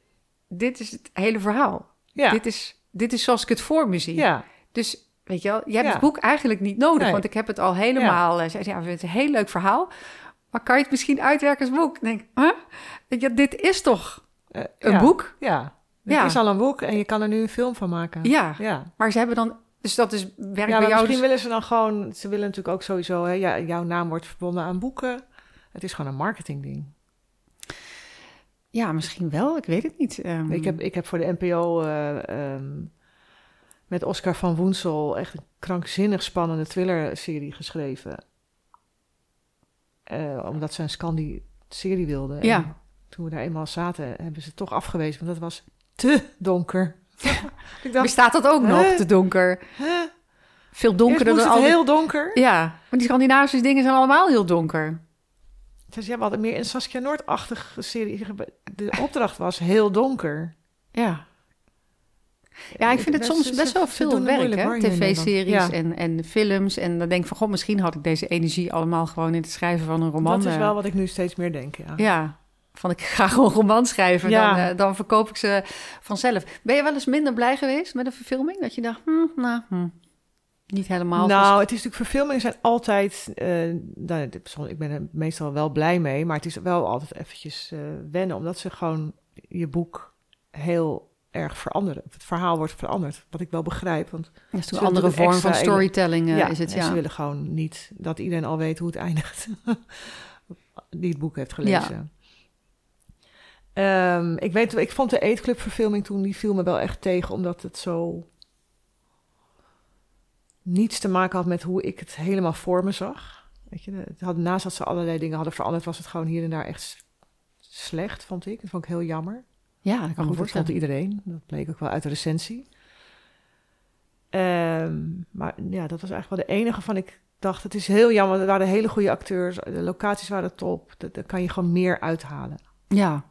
dit is het hele verhaal. Ja. Dit, is, dit is zoals ik het voor me zie. ja. Dus weet je wel, je hebt Ja. het boek eigenlijk niet nodig, Nee. want ik heb het al helemaal. eh, zei ze, ja, het is een heel leuk verhaal, maar kan je het misschien uitwerken als boek? Ik denk, huh? Je, dit is toch Eh, een ja. boek? Ja. Het Ja. is al een boek en je kan er nu een film van maken. Ja. Ja. Maar ze hebben dan, dus dat is werkt Ja, bij jou. misschien dus- willen ze dan gewoon... Ze willen natuurlijk ook sowieso... Hè, ja, jouw naam wordt verbonden aan boeken. Het is gewoon een marketingding. Ja, misschien wel. Ik weet het niet. Ehm, Ik, heb, ik heb voor de NPO eh, ehm, met Oscar van Woensel... echt een krankzinnig spannende thriller-serie geschreven. Eh, omdat ze een Scandi-serie wilden. Ja. En toen we daar eenmaal zaten, hebben ze het toch afgewezen. Want dat was te donker. ik dacht, Bestaat dat ook nog, Huh? te donker? hè? Veel donkerder dan al. heel donker. Ja, maar die Scandinavische dingen zijn allemaal heel donker. Dus ja, we hadden meer een Saskia Noord-achtige serie. De opdracht was heel donker. Ja. Ja, ik vind het soms best wel veel werk, hè? TV-series en, en films. En dan denk ik van, god, misschien had ik deze energie allemaal gewoon in het schrijven van een roman. dat is eh, wel wat ik nu steeds meer denk, ja. Ja, van ik ga gewoon roman schrijven, Ja. dan, eh, dan verkoop ik ze vanzelf. Ben je wel eens minder blij geweest met een verfilming? Dat je dacht, hm, nou, hm, niet helemaal. nou, het is natuurlijk verfilmingen zijn altijd. nou, soms- ik ben er meestal wel blij mee, maar het is wel altijd eventjes eh, wennen, omdat ze gewoon je boek heel erg veranderen. Het verhaal wordt veranderd, wat ik wel begrijp. Want dat is een andere vorm van storytelling ja, is het, ja. ze willen gewoon niet dat iedereen al weet hoe het eindigt, die het boek heeft gelezen. Ehm, ik weet, ik vond de Eetclub verfilming toen die viel me wel echt tegen, omdat het zo niets te maken had met hoe ik het helemaal voor me zag. Weet je, het had, naast dat ze allerlei dingen hadden veranderd, was het gewoon hier en daar echt slecht, vond ik. Dat vond ik heel jammer. Ja, dat kan goed, dat vond iedereen. Dat bleek ook wel uit de recensie. Ehm, maar ja, dat was eigenlijk wel de enige van ik dacht, het is heel jammer. Er waren hele goede acteurs, de locaties waren top. Dat- Daar kan je gewoon meer uithalen. Ja.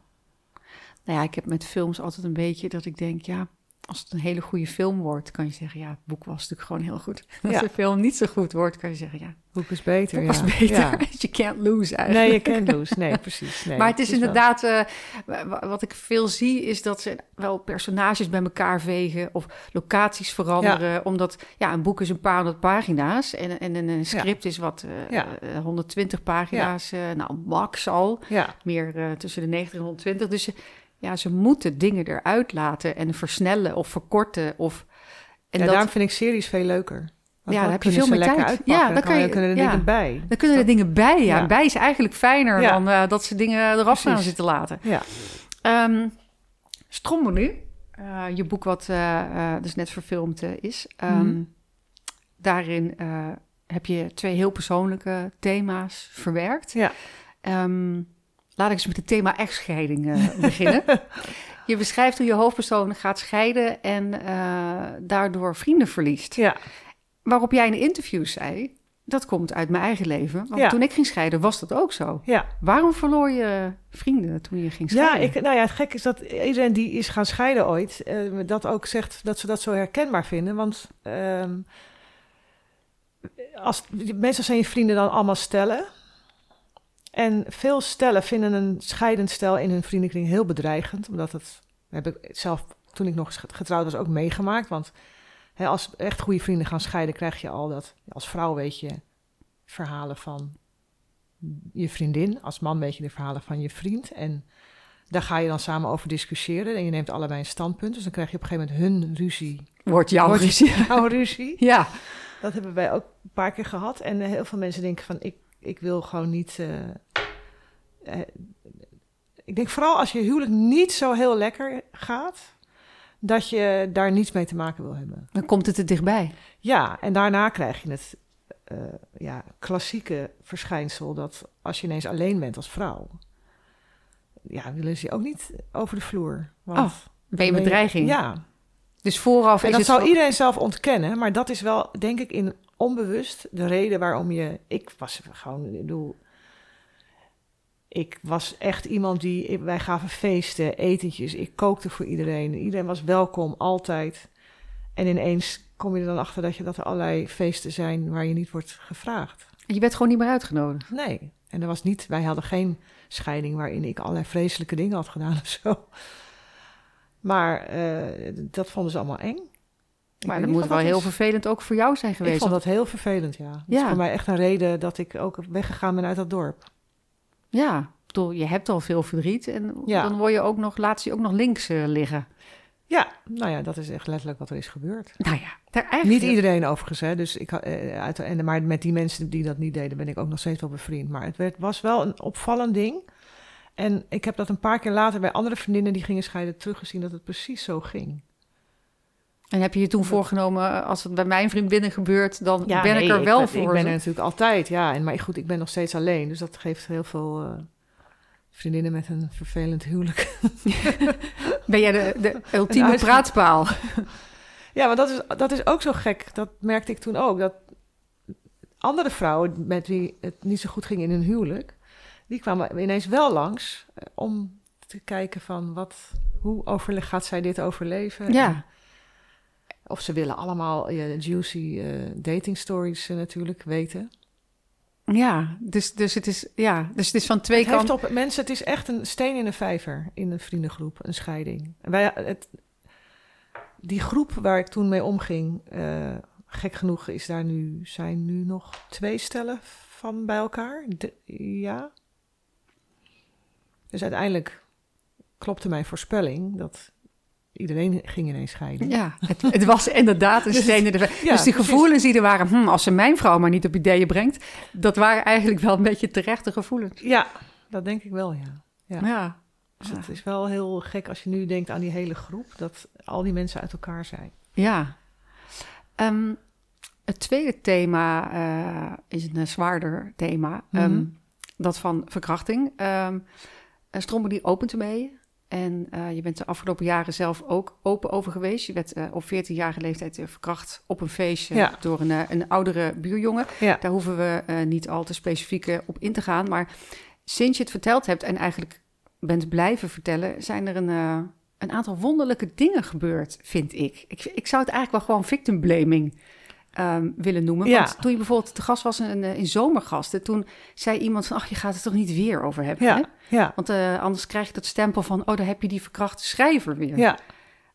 Nou ja, ik heb met films altijd een beetje dat ik denk, ja, als het een hele goede film wordt, kan je zeggen, ja, het boek was natuurlijk gewoon heel goed. Als Ja. de film niet zo goed wordt, kan je zeggen, ja, Het boek is beter. het was ja. beter. Ja. Je can't lose eigenlijk. Nee, je kent Loes. Nee, precies. Nee, maar het is inderdaad, eh, wa- wa- wat ik veel zie, is dat ze wel personages bij elkaar vegen of locaties veranderen. Omdat, ja, een boek is een paar honderd pagina's en, en een, een script is wat, eh, Ja. eh, 120 pagina's, eh, nou, max al. Ja, Meer eh, tussen de 90 en 120. Dus ja, ze moeten dingen eruit laten en versnellen of verkorten. Of, en ja dat, daarom vind ik series veel leuker. Want Ja, dan heb je veel meer tijd. uitpakken. Ja, dan, dan kan je- kunnen er ja. dingen bij. dan kunnen er dingen bij. Ja. Ja. Bij is eigenlijk fijner dan eh, dat ze dingen eraf gaan zitten laten. Ja. Ehm Stromboli, eh, je boek wat eh, dus net verfilmd is. Ehm, Mhm. Daarin heb je twee heel persoonlijke thema's verwerkt. Ja. Ehm, laat ik eens met het thema echtscheiding eh, beginnen. je beschrijft hoe je hoofdpersoon gaat scheiden en eh, daardoor vrienden verliest. ja. Waarop jij in interviews zei dat komt uit mijn eigen leven. Want Ja. toen ik ging scheiden, was dat ook zo. Ja, Waarom verloor je vrienden toen je ging ja scheiden? ik, nou ja, het gek is dat iedereen die is gaan scheiden ooit, eh, dat ook zegt dat ze dat zo herkenbaar vinden. Want ehm, als, meestal zijn je vrienden dan allemaal stellen. En veel stellen vinden een scheidend stel in hun vriendenkring heel bedreigend. Omdat het, heb ik zelf toen ik nog getrouwd was ook meegemaakt. Want hè, als echt goede vrienden gaan scheiden, krijg je al dat. Als vrouw weet je verhalen van je vriendin. Als man weet je de verhalen van je vriend. En daar ga je dan samen over discussiëren. En je neemt allebei een standpunt. Dus dan krijg je op een gegeven moment hun ruzie. Wordt jouw Wordt- ruzie. Jouw ruzie. Ja, Dat hebben wij ook een paar keer gehad. En heel veel mensen denken van, ik, ik wil gewoon niet... eh, eh, ik denk vooral als je huwelijk niet zo heel lekker gaat... dat je daar niets mee te maken wil hebben. dan komt het er dichtbij. Ja, en daarna krijg je het eh, ja, klassieke verschijnsel... dat als je ineens alleen bent als vrouw... ja, willen ze je ook niet over de vloer. Want Oh, Ben je bedreiging? Ja, Dus vooraf en is dat het... zou iedereen zelf ontkennen, maar dat is wel, denk ik, in onbewust de reden waarom je. Ik was gewoon, ik bedoel. Ik was echt iemand die. Wij gaven feesten, etentjes. Ik kookte voor iedereen. Iedereen was welkom, altijd. En ineens kom je er dan achter dat, je, dat er allerlei feesten zijn waar je niet wordt gevraagd. Je bent gewoon niet meer uitgenodigd. Nee. En er was niet, wij hadden geen scheiding waarin ik allerlei vreselijke dingen had gedaan of zo. Maar eh, dat vonden ze allemaal eng. Ik Maar dat moet wel heel is. vervelend ook voor jou zijn Ik geweest. vond dat heel vervelend, ja. Dat Ja. is voor mij echt een reden dat ik ook weggegaan ben uit dat dorp. Ja, ik bedoel, je hebt al veel verdriet en Ja. dan word je ook nog, laat je ook nog links eh, liggen. Ja, nou ja, dat is echt letterlijk wat er is gebeurd. Nou ja, daar eigenlijk Niet iedereen overigens, hè. Dus ik, eh, uit, en, maar met die mensen die dat niet deden, ben ik ook nog steeds wel bevriend. Maar het werd, was wel een opvallend ding. En ik heb dat een paar keer later bij andere vriendinnen die gingen scheiden teruggezien dat het precies zo ging. En heb je je toen voorgenomen, eh, als het bij mijn vriendinnen gebeurt, dan Ja, ben nee, ik er wel ben- voor. Ik ben er natuurlijk altijd, ja. En, maar goed, ik ben nog steeds alleen. Dus dat geeft heel veel eh, vriendinnen met een vervelend huwelijk. Ben jij de, de ultieme uitgang. praatspaal? Ja, maar dat is, dat is ook zo gek. Dat merkte ik toen ook. Dat andere vrouwen met wie het niet zo goed ging in hun huwelijk... die kwamen ineens wel langs eh, om te kijken van... Wat, hoe overle gaat zij dit overleven? Ja, Of ze willen allemaal ja, juicy eh, dating stories eh, natuurlijk weten. ja. Dus, dus, het is, ja. dus het is van twee kanten. op mensen, het is echt een steen in de vijver in een vriendengroep, een scheiding. Wij, het, die groep waar ik toen mee omging, eh, gek genoeg is daar nu, zijn nu nog twee stellen van bij elkaar. De- ja. Dus uiteindelijk klopte mijn voorspelling dat iedereen ging ineens scheiden. Ja, het, het was inderdaad een Dus- steen in de ja, Dus die precies. gevoelens die er waren, hm, als ze mijn vrouw maar niet op ideeën brengt, dat waren eigenlijk wel een beetje terechte gevoelens. Ja, dat denk ik wel, ja. Ja. Ja. Dus het is wel heel gek als je nu denkt aan die hele groep, dat al die mensen uit elkaar zijn. Ja. Ehm, het tweede thema eh, is een eh, zwaarder thema. Ehm, Mhm. dat van verkrachting. Ehm Stromboli opent ermee. En eh, je bent de afgelopen jaren zelf ook open over geweest. Je werd eh, op 14-jarige leeftijd eh, verkracht op een feestje Ja. door een, een oudere buurjongen. Ja. Daar hoeven we niet al te specifiek op in te gaan. Maar sinds je het verteld hebt en eigenlijk bent blijven vertellen, zijn er een, een aantal wonderlijke dingen gebeurd, vind ik. ik. Ik zou het eigenlijk wel gewoon victim blaming ehm, willen noemen. Ja. Want toen je bijvoorbeeld te gast was in, in Zomergasten, toen zei iemand van, ach, je gaat het toch niet weer over hebben, hè? Ja, Want eh, anders krijg je dat stempel van, oh, daar heb je die verkrachte schrijver weer. ja.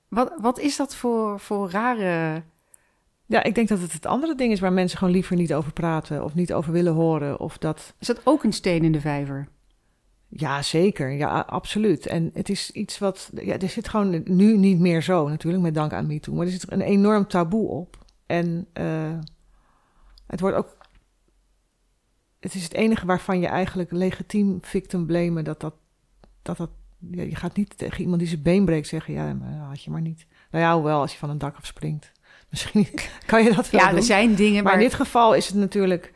Wat, wat is dat voor, voor rare... Ja, ik denk dat het het andere ding is waar mensen gewoon liever niet over praten of niet over willen horen. Of dat. Is dat ook een steen in de vijver? Ja, zeker. Ja, absoluut. En het is iets wat. Ja, er zit gewoon nu niet meer zo, natuurlijk, met dank aan MeToo. Maar er zit een enorm taboe op. En eh, het wordt ook. Het is het enige waarvan je eigenlijk legitiem victim blamen dat dat. dat, dat ja, je gaat niet tegen iemand die zijn been breekt zeggen: ja, maar had je maar niet. Nou ja, hoewel, als je van een dak afspringt. Misschien kan je dat wel Ja, doen. er zijn dingen, Maar maar... in dit geval is het natuurlijk.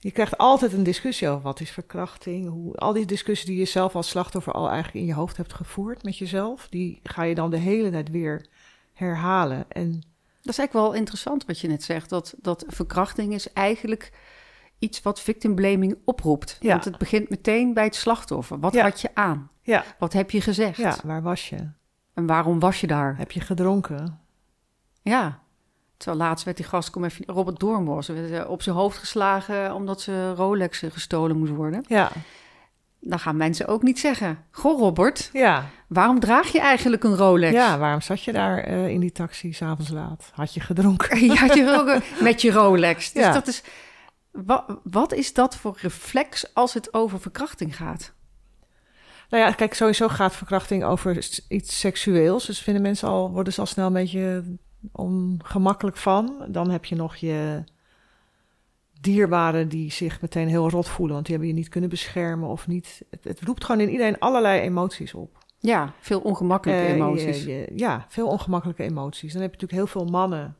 Je krijgt altijd een discussie over wat is verkrachting. Hoe, al die discussies die je zelf als slachtoffer al eigenlijk in je hoofd hebt gevoerd met jezelf, die ga je dan de hele tijd weer herhalen. En Dat is eigenlijk wel interessant wat je net zegt. Dat, dat verkrachting is eigenlijk iets wat victim blaming oproept. Ja. Want het begint meteen bij het slachtoffer. Wat Ja. had je aan? Ja, Wat heb je gezegd? ja, waar was je? En waarom was je daar? Heb je gedronken? Ja. Terwijl laatst werd die gast, kom even, Robert Doornbos, werd, eh, op zijn hoofd geslagen omdat ze Rolex gestolen moest worden. Ja, Dan gaan mensen ook niet zeggen, goh Robert, ja. waarom draag je eigenlijk een Rolex? Ja, waarom zat je daar eh, in die taxi s'avonds laat? Had je gedronken? Had je een- met je Rolex. Dus Ja. dat is, wa- wat is dat voor reflex als het over verkrachting gaat? Nou ja, kijk, sowieso gaat verkrachting over iets seksueels. Dus vinden mensen al, worden ze al snel een beetje ongemakkelijk van. Dan heb je nog je dierbaren die zich meteen heel rot voelen, want die hebben je niet kunnen beschermen of niet. Het, het roept gewoon in iedereen allerlei emoties op. Ja, veel ongemakkelijke Eh, emoties. je- je- ja, veel ongemakkelijke emoties. Dan heb je natuurlijk heel veel mannen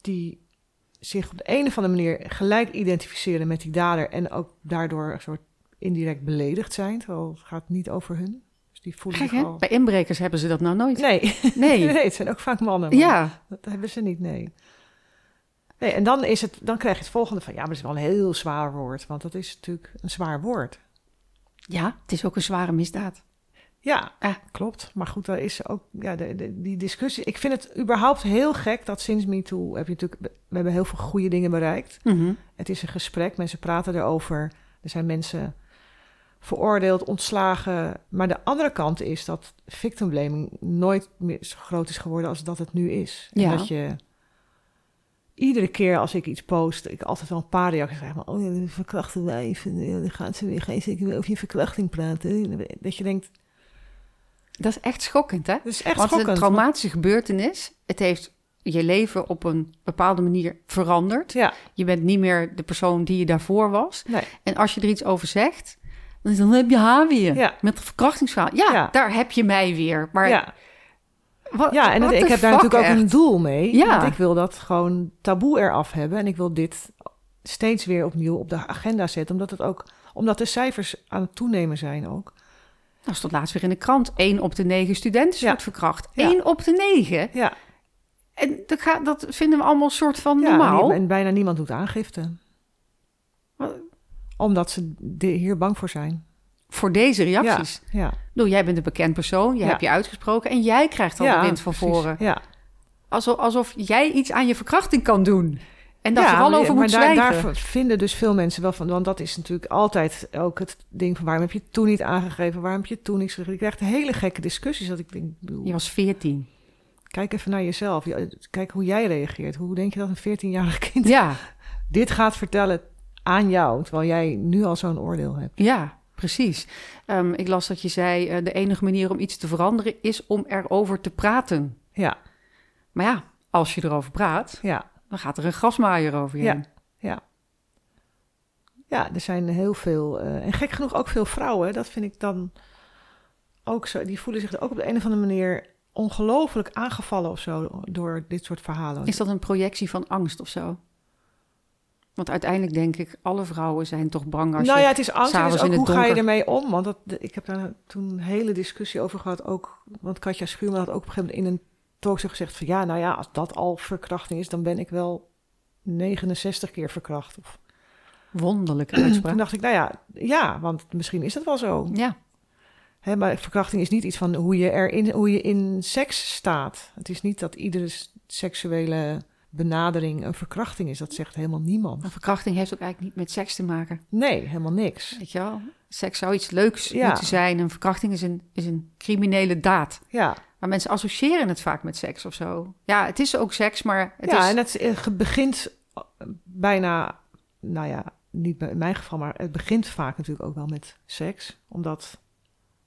die zich op de een of andere manier gelijk identificeren met die dader en ook daardoor een soort indirect beledigd zijn, terwijl het gaat niet over hun. Dus die voelen al... Bij inbrekers hebben ze dat nou nooit. Nee. Nee. nee, het zijn ook vaak mannen. maar Ja, Dat hebben ze niet, nee. Nee, en dan, is het, dan krijg je het volgende van, ja, maar het is wel een heel zwaar woord, want dat is natuurlijk een zwaar woord. ja, het is ook een zware misdaad. Ja, Ah. klopt. Maar goed, daar is ook ja, de, de- die discussie. Ik vind het überhaupt heel gek dat sinds MeToo heb je natuurlijk, we hebben heel veel goede dingen bereikt. Mhm. Het is een gesprek, mensen praten erover. Er zijn mensen veroordeeld, ontslagen. Maar de andere kant is dat victim blaming nooit meer zo groot is geworden als dat het nu is. En Ja. dat je iedere keer als ik iets post, ik altijd wel een paar reacties krijg. Maar, oh ja, die verkrachte wijf. En ja, dan gaat ze weer, je zeker over je verkrachting praten. Dat je denkt, Dat is echt schokkend, hè? dat is echt Want schokkend. een traumatische gebeurtenis. Het heeft je leven op een bepaalde manier veranderd. Ja, Je bent niet meer de persoon die je daarvoor was. nee. En als je er iets over zegt, dan, heb je haar weer. Ja. Met een verkrachtingsverhaal. Ja, Ja. daar heb je mij weer. Maar ja. Wat, ja, en het- ik heb daar natuurlijk ook een doel mee. Ja. Want ik wil dat gewoon taboe eraf hebben. En ik wil dit steeds weer opnieuw op de agenda zetten. Omdat, het ook, omdat de cijfers aan het toenemen zijn ook. Dat stond laatst weer in de krant. Eén op de negen studenten Ja. wordt verkracht. Ja. Eén op de negen. Ja, En dat, gaat, dat vinden we allemaal een soort van normaal. en, en bijna niemand doet aangifte. Wat- Omdat ze de- hier bang voor zijn. Voor deze reacties. Ja, ja. Ik bedoel, jij bent een bekend persoon. Je Ja. hebt je uitgesproken. En jij krijgt al de wind van precies. voren. Ja, Alsof, alsof jij iets aan je verkrachting kan doen. En ja, vooral maar- over maar moet daar, zwijgen. daar vinden dus veel mensen wel van. Want dat is natuurlijk altijd ook het ding van... waarom heb je toen niet aangegeven? Waarom heb je toen niet gezegd? Je krijgt hele gekke discussies. Dat ik denk, ik bedoel, Je was veertien. Kijk even naar jezelf. Kijk hoe jij reageert. Hoe denk je dat een 14-jarig kind Ja, dit gaat vertellen aan jou, terwijl jij nu al zo'n oordeel hebt? ja, precies. Ehm, ik las dat je zei, eh, de enige manier om iets te veranderen is om erover te praten. Ja, Maar ja, als je erover praat, ja, dan gaat er een grasmaaier over je Ja. heen. ja. Ja, er zijn heel veel, eh, en gek genoeg ook veel vrouwen, dat vind ik dan ook zo, die voelen zich er ook op de een of andere manier ongelooflijk aangevallen of zo door dit soort verhalen. Is dat een projectie van angst of zo? Want uiteindelijk denk ik, alle vrouwen zijn toch bang als nou ja, het is angst. het is ook in het hoe ga je ermee om? Want dat, ik heb daar toen een hele discussie over gehad. Ook, want Katja Schuurman had ook op een gegeven moment in een talkshow gezegd van... ja, nou ja, als dat al verkrachting is, dan ben ik wel 69 keer verkracht. Of, Wonderlijke uitspraak. toen dacht ik, nou ja, ja, want misschien is dat wel zo. Ja, Hè, maar verkrachting is niet iets van hoe je, erin, hoe je in seks staat. Het is niet dat iedere seksuele benadering een verkrachting is. Dat zegt helemaal niemand. een verkrachting heeft ook eigenlijk niet met seks te maken. Nee, helemaal niks. Weet je wel? Seks zou iets leuks Ja. moeten zijn. Een verkrachting is een, is een criminele daad. Ja, Maar mensen associëren het vaak met seks of zo. Ja, het is ook seks, maar het ja is... en het eh, begint eh, bijna, nou ja, niet bij- in mijn geval, maar het begint vaak natuurlijk ook wel met seks. Omdat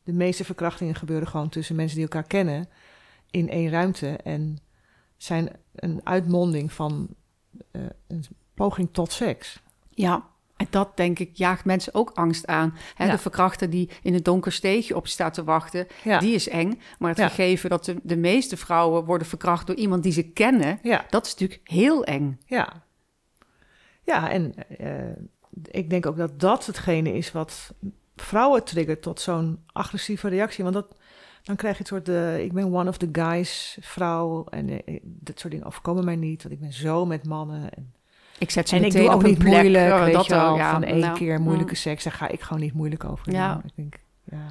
de meeste verkrachtingen gebeuren gewoon tussen mensen die elkaar kennen in één ruimte. En zijn een uitmonding van eh, een poging tot seks. Ja, en dat denk ik jaagt mensen ook angst aan. Ja. De verkrachter die in het donker steegje op staat te wachten, Ja, die is eng. Maar het Ja. gegeven dat de, de meeste vrouwen worden verkracht door iemand die ze kennen, dat is natuurlijk heel eng. ja. Ja, en eh, ik denk ook dat dat hetgene is wat vrouwen triggert tot zo'n agressieve reactie. Want dat, dan krijg je het soort, de, ik ben one of the guys vrouw en eh, dat soort dingen overkomen mij niet, want ik ben zo met mannen. En, Ik zet ze En ik doe ook niet plek, moeilijk, eh, weet dat je wel, ja, van één nou, keer moeilijke mm. seks, daar ga ik gewoon niet moeilijk over Ja. doen. Ik denk, ja.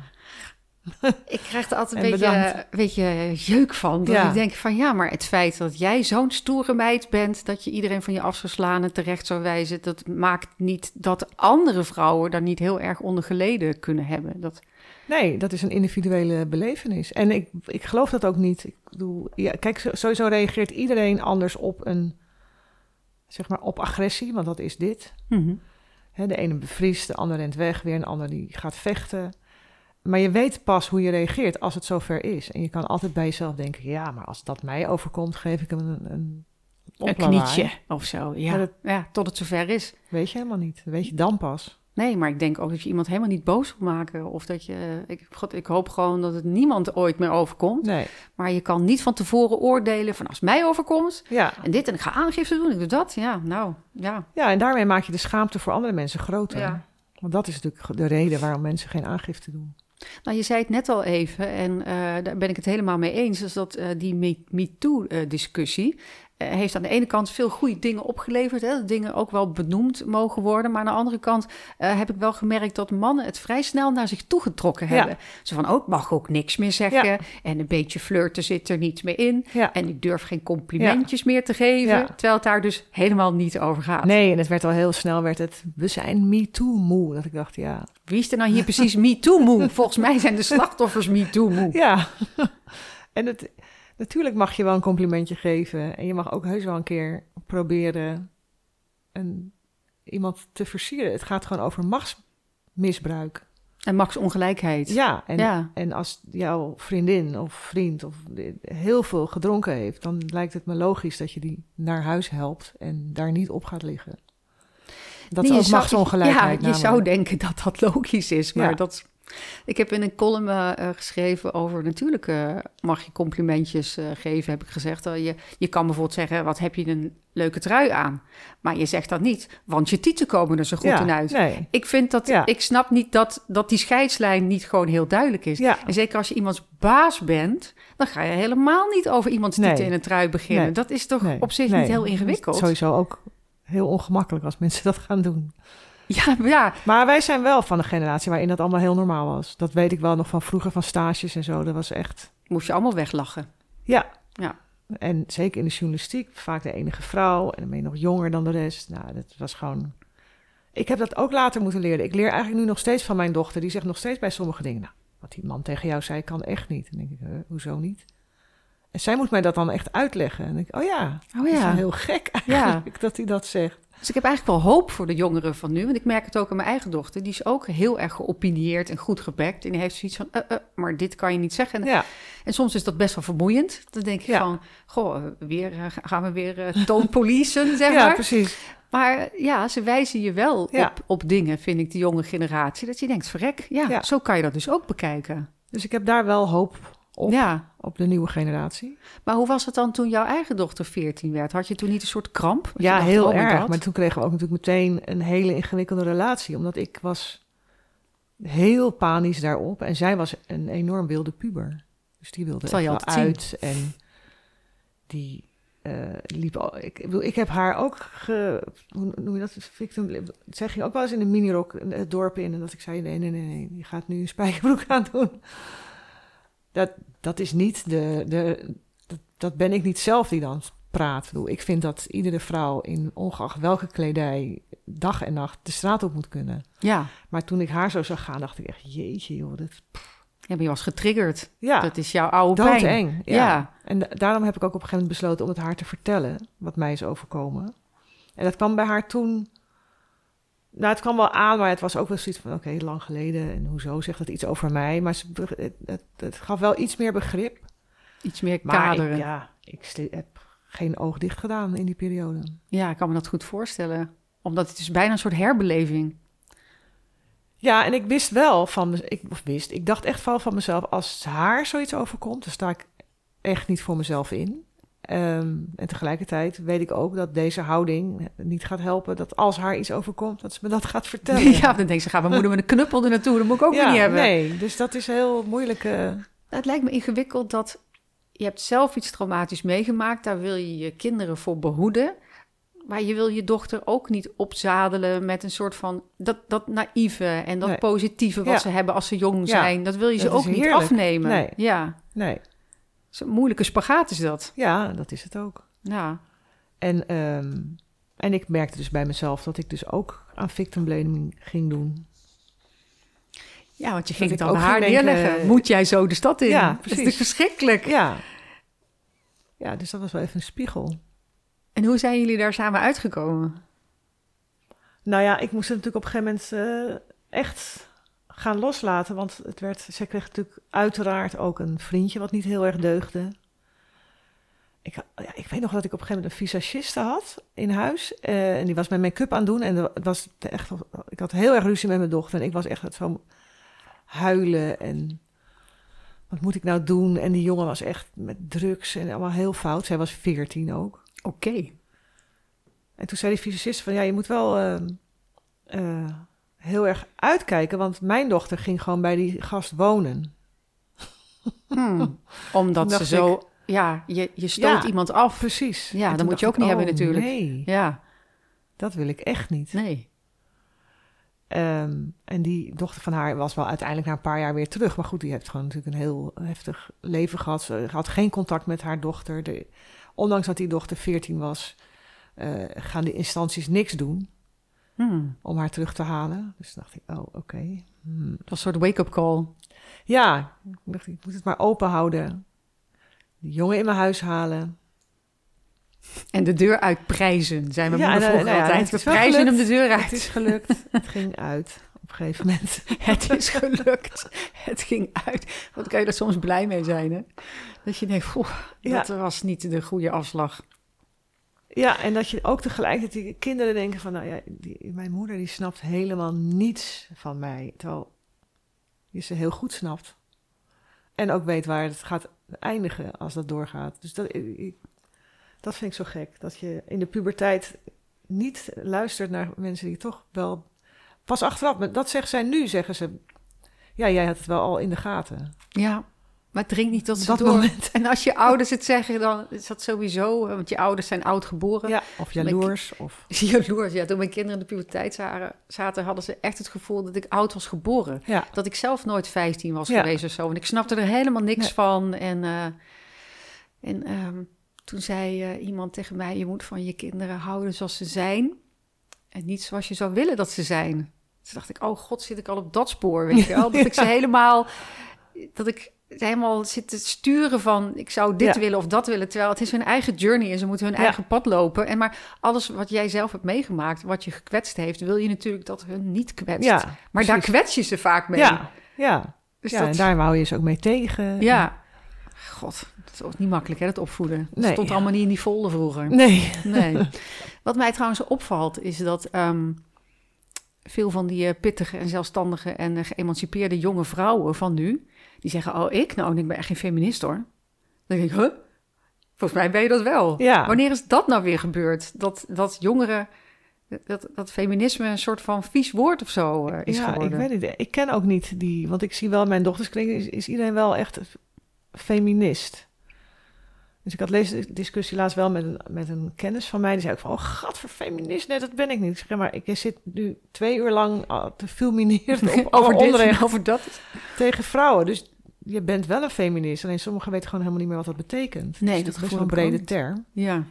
Ik krijg er altijd En een beetje, beetje jeuk van. Dat Ja. ik denk van ja, maar het feit dat jij zo'n stoere meid bent... dat je iedereen van je af zou slaan en terecht zou wijzen... dat maakt niet dat andere vrouwen daar niet heel erg onder geleden kunnen hebben. Dat, Nee, dat is een individuele belevenis. En ik, ik geloof dat ook niet. Ik bedoel, ja, kijk, sowieso reageert iedereen anders op een, zeg maar, op agressie, want dat is dit. Hè, de ene bevriest, de ander rent weg, weer een ander die gaat vechten. Maar je weet pas hoe je reageert als het zover is. En je kan altijd bij jezelf denken, ja, maar als dat mij overkomt, geef ik hem een, een, knietje of zo, ja. Dat- ja. Tot het zover is. Weet je helemaal niet. Dat weet je dan pas. Nee, maar ik denk ook dat je iemand helemaal niet boos wil maken. Of dat je... Ik, God, ik hoop gewoon dat het niemand ooit meer overkomt. Nee. Maar je kan niet van tevoren oordelen van als mij overkomt... Ja. en dit en ik ga aangifte doen, ik doe dat. Ja, nou, ja. ja, en daarmee maak je de schaamte voor andere mensen groter. Ja. Want dat is natuurlijk de reden waarom mensen geen aangifte doen. Nou, je zei het net al even, en eh, daar ben ik het helemaal mee eens, is dat eh, die Me- MeToo-discussie eh, heeft aan de ene kant veel goede dingen opgeleverd, hè, dat dingen ook wel benoemd mogen worden, maar aan de andere kant eh, heb ik wel gemerkt dat mannen het vrij snel naar zich toegetrokken Ja. hebben. Zo van, ook mag ook niks meer zeggen, Ja. en een beetje flirten zit er niet meer in, Ja. en ik durf geen complimentjes meer te geven, terwijl het daar dus helemaal niet over gaat. Nee, en het werd al heel snel, werd het, we zijn me too moe. Dat ik dacht, ja, Wie is er nou hier precies MeToo-moe? Volgens mij zijn de slachtoffers MeToo-moe. ja. en het, natuurlijk mag je wel een complimentje geven. En je mag ook heus wel een keer proberen een, iemand te versieren. Het gaat gewoon over machtsmisbruik. En Max ongelijkheid. Ja, en, Ja. en als jouw vriendin of vriend of heel veel gedronken heeft... dan lijkt het me logisch dat je die naar huis helpt en daar niet op gaat liggen. Dat Nee, is ook machtsongelijkheid Ja, je zou denken dat dat logisch is, maar Ja. dat... Ik heb in een column eh, eh, geschreven over... natuurlijk eh, mag je complimentjes geven, heb ik gezegd. Je, je kan bijvoorbeeld zeggen, wat heb je een leuke trui aan? Maar je zegt dat niet, want je tieten komen er zo goed ja, in uit. Nee. Ik vind dat... Ja. Ik snap niet dat, dat die scheidslijn niet gewoon heel duidelijk is. Ja. En zeker als je iemands baas bent... dan ga je helemaal niet over iemands Nee. tieten in een trui beginnen. Nee. Dat is toch op zich niet heel ingewikkeld? Sowieso ook heel ongemakkelijk als mensen dat gaan doen. Ja, ja, Maar wij zijn wel van de generatie waarin dat allemaal heel normaal was. Dat weet ik wel nog van vroeger, van stages en zo. Dat was echt... moest je allemaal weglachen. Ja. Ja. En zeker in de journalistiek, vaak de enige vrouw. En dan ben je nog jonger dan de rest. Nou, dat was gewoon... Ik heb dat ook later moeten leren. Ik leer eigenlijk nu nog steeds van mijn dochter. Die zegt nog steeds bij sommige dingen... Nou, wat die man tegen jou zei, kan echt niet. En dan denk ik, huh, hoezo niet? En zij moet mij dat dan echt uitleggen. En ik, oh ja, Oh dat is ja. wel heel gek eigenlijk dat hij dat zegt. Dus ik heb eigenlijk wel hoop voor de jongeren van nu. Want ik merk het ook aan mijn eigen dochter. Die is ook heel erg geopinieerd en goed gebekt. En die heeft zoiets van, eh, eh, maar dit kan je niet zeggen. Ja, En soms is dat best wel vermoeiend. Dan denk ik Ja. van, goh, weer, eh, gaan we weer uh, toonpolicen, zeg ja maar. precies. Maar ja, ze wijzen je wel Ja. op, op dingen, vind ik, de jonge generatie. Dat je denkt, verrek, ja, Ja. zo kan je dat dus ook bekijken. Dus ik heb daar wel hoop op, Ja, op de nieuwe generatie. maar hoe was het dan toen jouw eigen dochter 14 werd? Had je toen niet een soort kramp? Ja, dacht, heel oh erg. Maar toen kregen we ook natuurlijk meteen een hele ingewikkelde relatie. Omdat ik was heel panisch daarop. En zij was een enorm wilde puber. Dus die wilde je uit. En die eh, liep al... Ik, ik, bedoel, ik heb haar ook... Ge, hoe noem je dat? Victim, zij ging ook wel eens in een minirok het dorp in. En dat ik zei, nee, nee, nee, nee. Je gaat nu een spijkerbroek aan doen. Dat, dat is niet de... de dat, dat ben ik niet zelf die dan praat. Ik, bedoel, ik vind dat iedere vrouw in ongeacht welke kledij dag en nacht de straat op moet kunnen. Ja. Maar toen ik haar zo zag gaan, dacht ik echt, jeetje joh, dit, ja, maar je was getriggerd. ja, Dat is jouw oude pijn. Ja. Ja. En da- daarom heb ik ook op een gegeven moment besloten om het haar te vertellen, wat mij is overkomen. En dat kwam bij haar toen, nou het kwam wel aan, maar het was ook wel zoiets van, oké, lang geleden en hoezo zegt dat iets over mij? Maar het, het, het gaf wel iets meer begrip. Iets meer Maar kaderen. ik, ja. ja, ik heb geen oog dicht gedaan in die periode. ik kan me dat goed voorstellen. Omdat het is bijna een soort herbeleving. Ja, en ik wist wel van, ik of wist, ik dacht echt wel van mezelf, als haar zoiets overkomt, dan sta ik echt niet voor mezelf in. Ehm, en tegelijkertijd weet ik ook dat deze houding niet gaat helpen, dat als haar iets overkomt, dat ze me dat gaat vertellen. Ja, dan denkt ze, gaan we moeder met een knuppel er naartoe. Dat moet ik ook weer niet hebben. nee, dus dat is heel moeilijk. eh, Het lijkt me ingewikkeld dat je hebt zelf iets traumatisch meegemaakt. Daar wil je je kinderen voor behoeden. Maar je wil je dochter ook niet opzadelen met een soort van dat, dat naïeve en dat Nee. positieve wat Ja. ze hebben als ze jong Ja. zijn. Dat wil je ze Dat ook niet heerlijk. afnemen. Nee. Ja, Nee, zo'n moeilijke spagaat is dat. ja, dat is het ook. Ja, En, ehm, en ik merkte dus bij mezelf dat ik dus ook aan victim blaming ging doen. ja want je Dat ging het dan ook bij haar neerleggen. Moet jij zo de stad in? Ja, Dat is precies. verschrikkelijk. Ja. Ja, dus dat was wel even een spiegel. En hoe zijn jullie daar samen uitgekomen? Nou ja, ik moest het natuurlijk op een gegeven moment eh, echt gaan loslaten. Want het werd, zij kreeg natuurlijk uiteraard ook een vriendje wat niet heel erg deugde. Ik, ja, ik weet nog dat ik op een gegeven moment een visagiste had in huis. eh, en die was mijn make-up aan het doen. En het was echt, ik had heel erg ruzie met mijn dochter. En ik was echt zo huilen en wat moet ik nou doen? En die jongen was echt met drugs en allemaal heel fout. Zij was veertien ook. Oké. En toen zei die fysicist van ja, je moet wel ehm, eh, heel erg uitkijken, want mijn dochter ging gewoon bij die gast wonen. Hmm. Omdat ze zo... Ja, je, je stoot Ja. iemand af. Precies. Ja, dat moet je ook niet hebben oh, natuurlijk. Nee, Ja, dat wil ik echt niet. nee. Ehm, en die dochter van haar was wel uiteindelijk na een paar jaar weer terug. Maar goed, die heeft gewoon natuurlijk een heel heftig leven gehad. Ze had geen contact met haar dochter. De, ondanks dat die dochter 14 was, eh, gaan die instanties niks doen Hmm. om haar terug te halen. Dus dacht ik, oh, oké. Hmm. Dat was een soort wake-up call. Ja, ik dacht, ik moet het maar open houden. Die jongen in mijn huis halen. En de deur uitprijzen, zei mijn Ja, moeder eh, vroeger nou altijd. het We prijzen hem de deur Het uit. is gelukt. het ging uit op een gegeven moment. Het is gelukt. Het ging uit. Wat kan je er soms blij mee zijn, hè? Dat je denkt, "Oeh, Ja. dat was niet de goede afslag. Ja, en dat je ook tegelijkertijd die kinderen denken van... nou ja, mijn moeder die snapt helemaal niets van mij. Terwijl je ze heel goed snapt. En ook weet waar het gaat eindigen als dat doorgaat. Dus dat, ik- dat vind ik zo gek. Dat je in de puberteit niet luistert naar mensen die toch wel... Pas achteraf, maar dat zeggen zij nu, zeggen ze... Ja, jij had het wel al in de gaten. Ja, maar het dringt niet tot ze Dat door. moment. En als je ouders het zeggen, dan is dat sowieso... Want je ouders zijn oud geboren. Ja, of jaloers. Of, Jaloers, ja. Toen mijn kinderen in de puberteit zaten, zaten, hadden ze echt het gevoel dat ik oud was geboren. ja, Dat ik zelf nooit 15 was Ja. geweest of zo. En ik snapte er helemaal niks Nee. van. En, eh, en ehm, toen zei eh, iemand tegen mij: Je moet van je kinderen houden zoals ze zijn. En niet zoals je zou willen dat ze zijn. Toen dacht ik: Oh god, zit ik al op dat spoor? Weet je wel? Dat ik ze helemaal. Dat ik helemaal zit te sturen van ik zou dit Ja. willen of dat willen. Terwijl het is hun eigen journey en ze moeten hun Ja. eigen pad lopen. En maar alles wat jij zelf hebt meegemaakt, wat je gekwetst heeft, wil je natuurlijk dat hun niet kwetst. ja, maar daar kwets je ze vaak mee. Ja, ja. Dus dat, en daar hou je ze ook mee tegen. ja. God, dat was niet makkelijk hè, dat opvoeden. Dat Nee. stond allemaal niet in die folder vroeger. Nee. Nee. Wat mij trouwens opvalt, is dat ehm, veel van die eh, pittige en zelfstandige en eh, geëmancipeerde jonge vrouwen van nu, die zeggen, oh ik? Nou, ik ben echt geen feminist hoor. Dan denk ik, huh? Volgens mij ben je dat wel. Ja. Wanneer is dat nou weer gebeurd? Dat, dat jongeren, dat, dat feminisme een soort van vies woord of zo eh, is ja, geworden. ik weet het. Ik ken ook niet die, want ik zie wel mijn dochterskring is, is iedereen wel echt feminist. Dus ik had deze discussie laatst wel met een, met een kennis van mij. Die zei ook van, oh gat voor feminist. Nee, dat ben ik niet. Ik zeg, ja, maar ik zit nu twee uur lang al te fulmineren op over dit en over dat. tegen vrouwen. Dus je bent wel een feminist. Alleen sommigen weten gewoon helemaal niet meer wat dat betekent. Nee, Dus dat het is wel een brede term. Ja.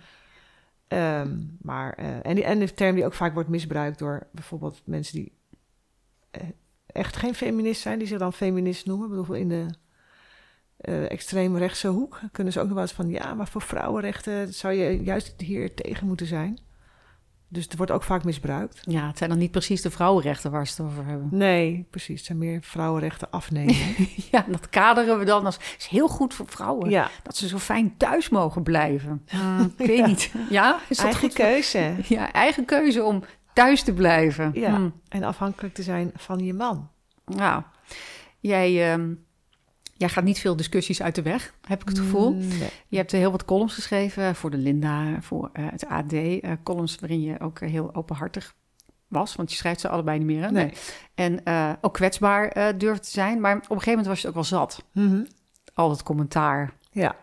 Ehm, maar, eh, en, die, en de term die ook vaak wordt misbruikt door bijvoorbeeld mensen die eh, echt geen feminist zijn, die zich dan feminist noemen. Bijvoorbeeld in de eh extreemrechtse hoek kunnen ze ook nog wel eens van, ja, maar voor vrouwenrechten zou je juist hier tegen moeten zijn. Dus het wordt ook vaak misbruikt. ja, het zijn dan niet precies de vrouwenrechten waar ze het over hebben. Nee, precies. Het zijn meer vrouwenrechten afnemen. Ja, dat kaderen we dan als is heel goed voor vrouwen. ja, Dat ze zo fijn thuis mogen blijven. Hmm, ik weet Ja. niet. Ja, is dat eigen goed? keuze. Ja, eigen keuze om thuis te blijven. Ja. Hmm. En afhankelijk te zijn van je man. Nou, jij, ehm, jij gaat niet veel discussies uit de weg, heb ik het gevoel. Nee. Je hebt heel wat columns geschreven voor de Linda, voor eh, het AD. eh, columns waarin je ook heel openhartig was, want je schrijft ze allebei niet meer. Hè? Nee. En eh, ook kwetsbaar durft te zijn. Maar op een gegeven moment was je het ook wel zat. Mhm. Al het commentaar. Ja.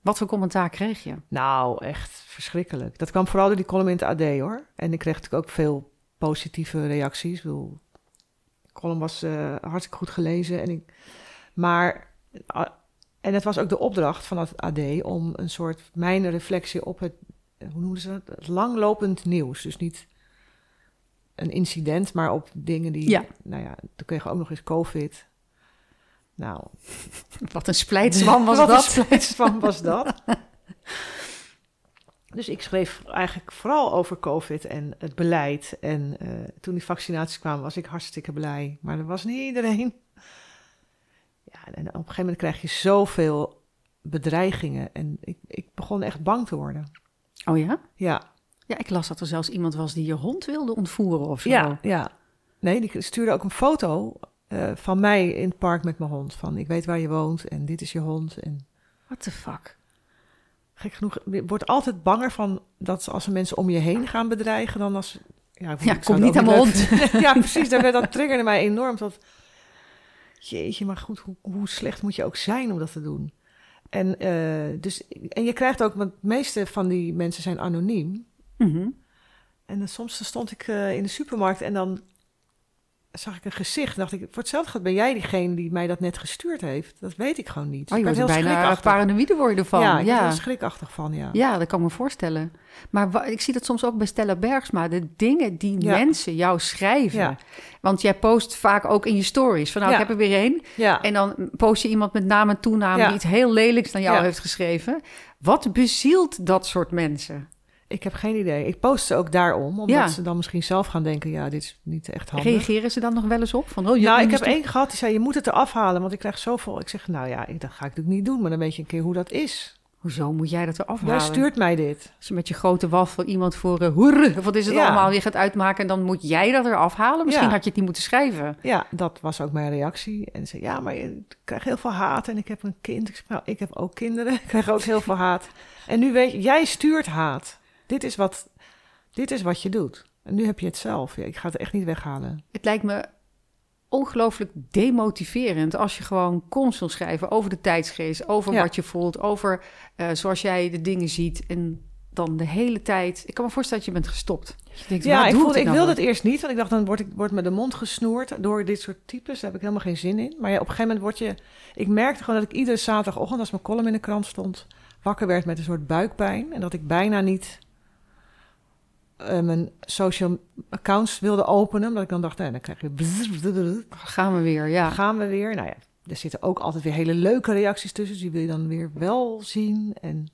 Wat voor commentaar kreeg je? Nou, echt verschrikkelijk. Dat kwam vooral door die column in het AD hoor. En ik kreeg natuurlijk ook veel positieve reacties. Ik bedoel, de column was hartstikke goed gelezen. En ik, maar, uh, en het was ook de opdracht van het AD om een soort mijn reflectie op het, hoe noemen ze dat? Het langlopend nieuws. Dus niet een incident, maar op dingen die, ja. nou ja, toen kregen we ook nog eens COVID. Nou. Wat een splijtswam was Wat dat. een splijtswam was dat. dus ik schreef eigenlijk vooral over COVID en het beleid. En uh, toen die vaccinaties kwamen, was ik hartstikke blij. Maar er was niet iedereen. Ja, en op een gegeven moment krijg je zoveel bedreigingen. En ik, ik begon echt bang te worden. Oh ja? Ja. Ja, ik las dat er zelfs iemand was die je hond wilde ontvoeren of zo. Ja, ja. Nee, die stuurde ook een foto uh, van mij in het park met mijn hond. Van ik weet waar je woont en dit is je hond. En... What the fuck? Gek genoeg, je wordt altijd banger van dat als er mensen om je heen gaan bedreigen dan als... Ja, ja kom niet aan mijn hond. ja, precies. Dat, dat triggerde mij enorm. Dat, jeetje, maar goed, hoe, hoe slecht moet je ook zijn om dat te doen? En, uh, dus, en je krijgt ook, want de meeste van die mensen zijn anoniem. Mm -hmm. En dan, soms stond ik uh, in de supermarkt en dan zag ik een gezicht. dacht ik, voor hetzelfde gaat ben jij diegene die mij dat net gestuurd heeft. Dat weet ik gewoon niet. Oh, je wordt er bijna paranoïde worden van. Ja, ik ja. ben er schrikachtig van, ja. Ja, dat kan ik me voorstellen. Maar ik zie dat soms ook bij Stella Bergsma. De dingen die ja. mensen jou schrijven. Ja. Want jij post vaak ook in je stories. Van nou, ik heb er weer één. Ja. En dan post je iemand met naam en toename... Ja. die iets heel lelijks naar jou heeft geschreven. Wat bezielt dat soort mensen? Ik heb geen idee. Ik post ze ook daarom, omdat Ja. ze dan misschien zelf gaan denken... ja, dit is niet echt handig. Reageren ze dan nog wel eens op? Van, oh, je Nou, ik heb één gehad die zei, je moet het eraf halen, want ik krijg zoveel. Ik zeg, nou ja, ik, dat ga ik natuurlijk niet doen, maar dan weet je een keer hoe dat is. Hoezo moet jij dat eraf Jij halen? stuurt mij dit. Als je met je grote waffel iemand voor uh, hoer, wat is het Ja. allemaal, weer gaat uitmaken... en dan moet jij dat eraf halen? Misschien Ja. had je het niet moeten schrijven. Ja, dat was ook mijn reactie. En ze zei, ja, maar je krijgt heel veel haat en ik heb een kind. Ik zeg, nou, ik heb ook kinderen, ik krijg ook heel veel haat. En nu weet je, jij stuurt haat. Dit is wat, dit is wat je doet. En nu heb je het zelf. Ja, ik ga het echt niet weghalen. Het lijkt me ongelooflijk demotiverend als je gewoon constant schrijven over de tijdsgeest, over Ja. wat je voelt, over eh, zoals jij de dingen ziet en dan de hele tijd. Ik kan me voorstellen dat je bent gestopt. Je denkt, Ja, ik, voelde, ik nou wilde het eerst niet, want ik dacht dan word ik word me de mond gesnoerd door dit soort types. Daar heb ik helemaal geen zin in. Maar ja, op een gegeven moment word je. Ik merkte gewoon dat ik iedere zaterdagochtend, als mijn column in de krant stond, wakker werd met een soort buikpijn en dat ik bijna niet eh, mijn social accounts wilde openen, omdat ik dan dacht, nee, dan krijg je. Gaan we weer, ja. gaan we weer. Nou ja, er zitten ook altijd weer hele leuke reacties tussen. Dus die wil je dan weer wel zien. En,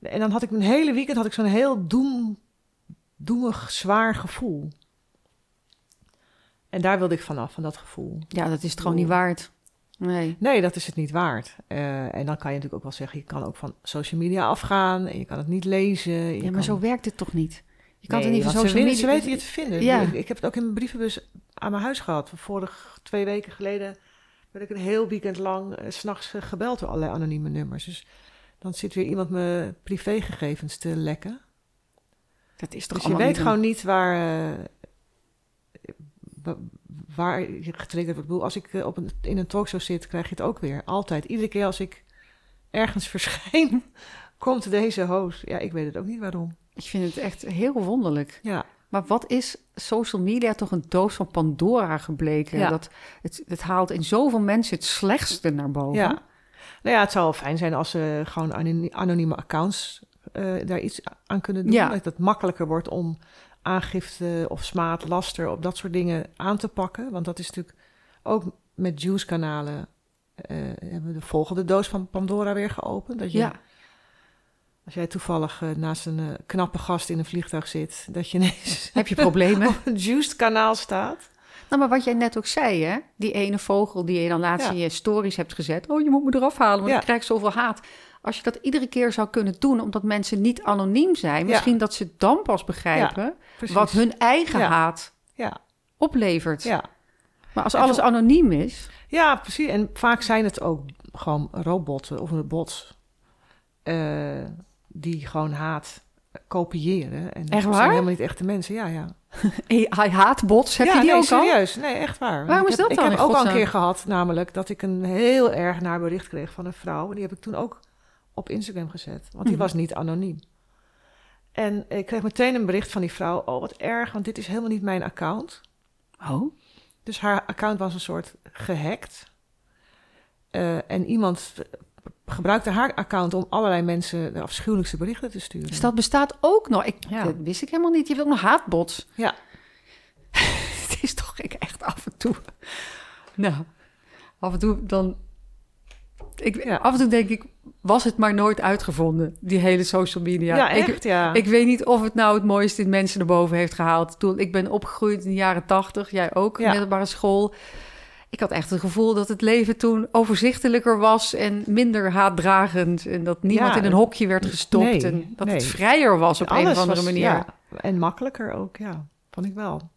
en dan had ik mijn hele weekend had ik zo'n heel doem, doemig, zwaar gevoel. En daar wilde ik vanaf, van dat gevoel. Ja, dat is het gewoon niet waard. Nee. Nee, dat is het niet waard. Eh, en dan kan je natuurlijk ook wel zeggen, je kan ook van social media afgaan en je kan het niet lezen. Ja, maar kan- zo werkt het toch niet? Je kan Nee, het niet van social ze, media... weten- ze weten je te vinden. Ja. Ik, ik heb het ook in mijn brievenbus aan mijn huis gehad. Vorig twee weken geleden ben ik een heel weekend lang s s'nachts gebeld door allerlei anonieme nummers. Dus dan zit weer iemand mijn privégegevens te lekken. Dat is toch Dus je weet niet gewoon niet waar, eh, wa- waar je getriggerd wordt. Ik bedoel, als ik eh, op een, in een talkshow zit, krijg je het ook weer. Altijd. Iedere keer als ik ergens verschijn, komt deze host. Ja, ik weet het ook niet waarom. Ik vind het echt heel wonderlijk. Ja. Maar wat is social media toch een doos van Pandora gebleken? Ja. Dat het, het haalt in zoveel mensen het slechtste naar boven. Ja. Nou ja, het zou wel fijn zijn als ze gewoon anoni- anonieme accounts eh, daar iets aan kunnen doen. Ja. Dat het makkelijker wordt om aangifte of smaad, laster, op dat soort dingen aan te pakken. Want dat is natuurlijk ook met Juice-kanalen eh, hebben we de volgende doos van Pandora weer geopend. Dat je, Ja. Als jij toevallig eh, naast een eh, knappe gast in een vliegtuig zit, dat je ineens Heb je problemen? op een Juice-kanaal staat. nou, maar wat jij net ook zei, hè? Die ene vogel die je dan laatst Ja. in je stories hebt gezet. Oh, je moet me eraf halen, want Ja. ik krijg zoveel haat. Als je dat iedere keer zou kunnen doen, omdat mensen niet anoniem zijn... Ja. misschien dat ze dan pas begrijpen wat hun eigen haat Ja, oplevert. ja. Maar als En alles anoniem is... Ja, precies. En vaak zijn het ook gewoon robotten of een bots eh, die gewoon haat kopiëren. En Echt zijn waar? helemaal niet echte mensen. Ja, ja. AI-haatbots, heb ja, je die nee, ook al? serieus. Nee, echt waar. Waarom is heb, dat dan, Ik heb ook al een keer gehad, namelijk dat ik een heel erg naar bericht kreeg van een vrouw. En die heb ik toen ook op Instagram gezet. Want die Mhm. was niet anoniem. En ik kreeg meteen een bericht van die vrouw. Oh, wat erg, want dit is helemaal niet mijn account. Oh, Dus haar account was een soort gehackt. Eh, en iemand gebruikte haar account om allerlei mensen de afschuwelijkste berichten te sturen. dus dat bestaat ook nog. Ik, Ja. Dat wist ik helemaal niet. Je hebt ook nog haatbots. Ja. Het is toch ik echt af en toe. Nou, af en toe dan. Ik, Ja. Af en toe denk ik, was het maar nooit uitgevonden, die hele social media. Ja, ik, echt, ja. ik weet niet of het nou het mooiste in mensen erboven heeft gehaald. Toen ik ben opgegroeid in de jaren tachtig, jij ook, Ja. middelbare school. Ik had echt het gevoel dat het leven toen overzichtelijker was en minder haatdragend. En dat niemand Ja, in een hokje werd gestopt. nee, en dat nee. het vrijer was op een of andere was- manier. ja, en makkelijker ook, ja. Vond ik wel.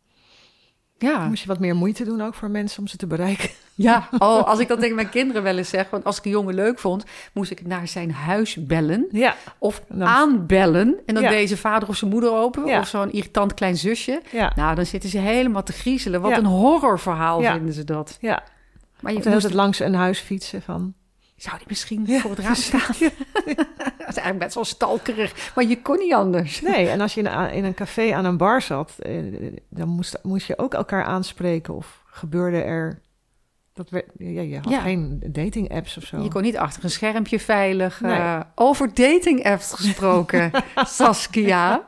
Ja. Moest je wat meer moeite doen ook voor mensen om ze te bereiken. Ja, oh, als ik dat tegen mijn kinderen wel eens zeg, want als ik een jongen leuk vond, moest ik naar zijn huis bellen Ja, of dan- aanbellen. En dan Ja. zijn vader of zijn moeder open, Ja. of zo'n irritant klein zusje. ja, Nou, dan zitten ze helemaal te griezelen. Wat Ja. een horrorverhaal Ja. vinden ze dat. ja. Maar je moest, het langs een huis fietsen van... zou die misschien Ja, voor het raam staan? dat is eigenlijk best wel stalkerig, maar je kon niet anders. Nee, en als je in een, in een café aan een bar zat, eh, dan moest, moest je ook elkaar aanspreken. Of gebeurde er... Dat ja, je had Ja. geen dating apps of zo. Je kon niet achter een schermpje veilig. Nee. eh, over dating apps gesproken, Saskia.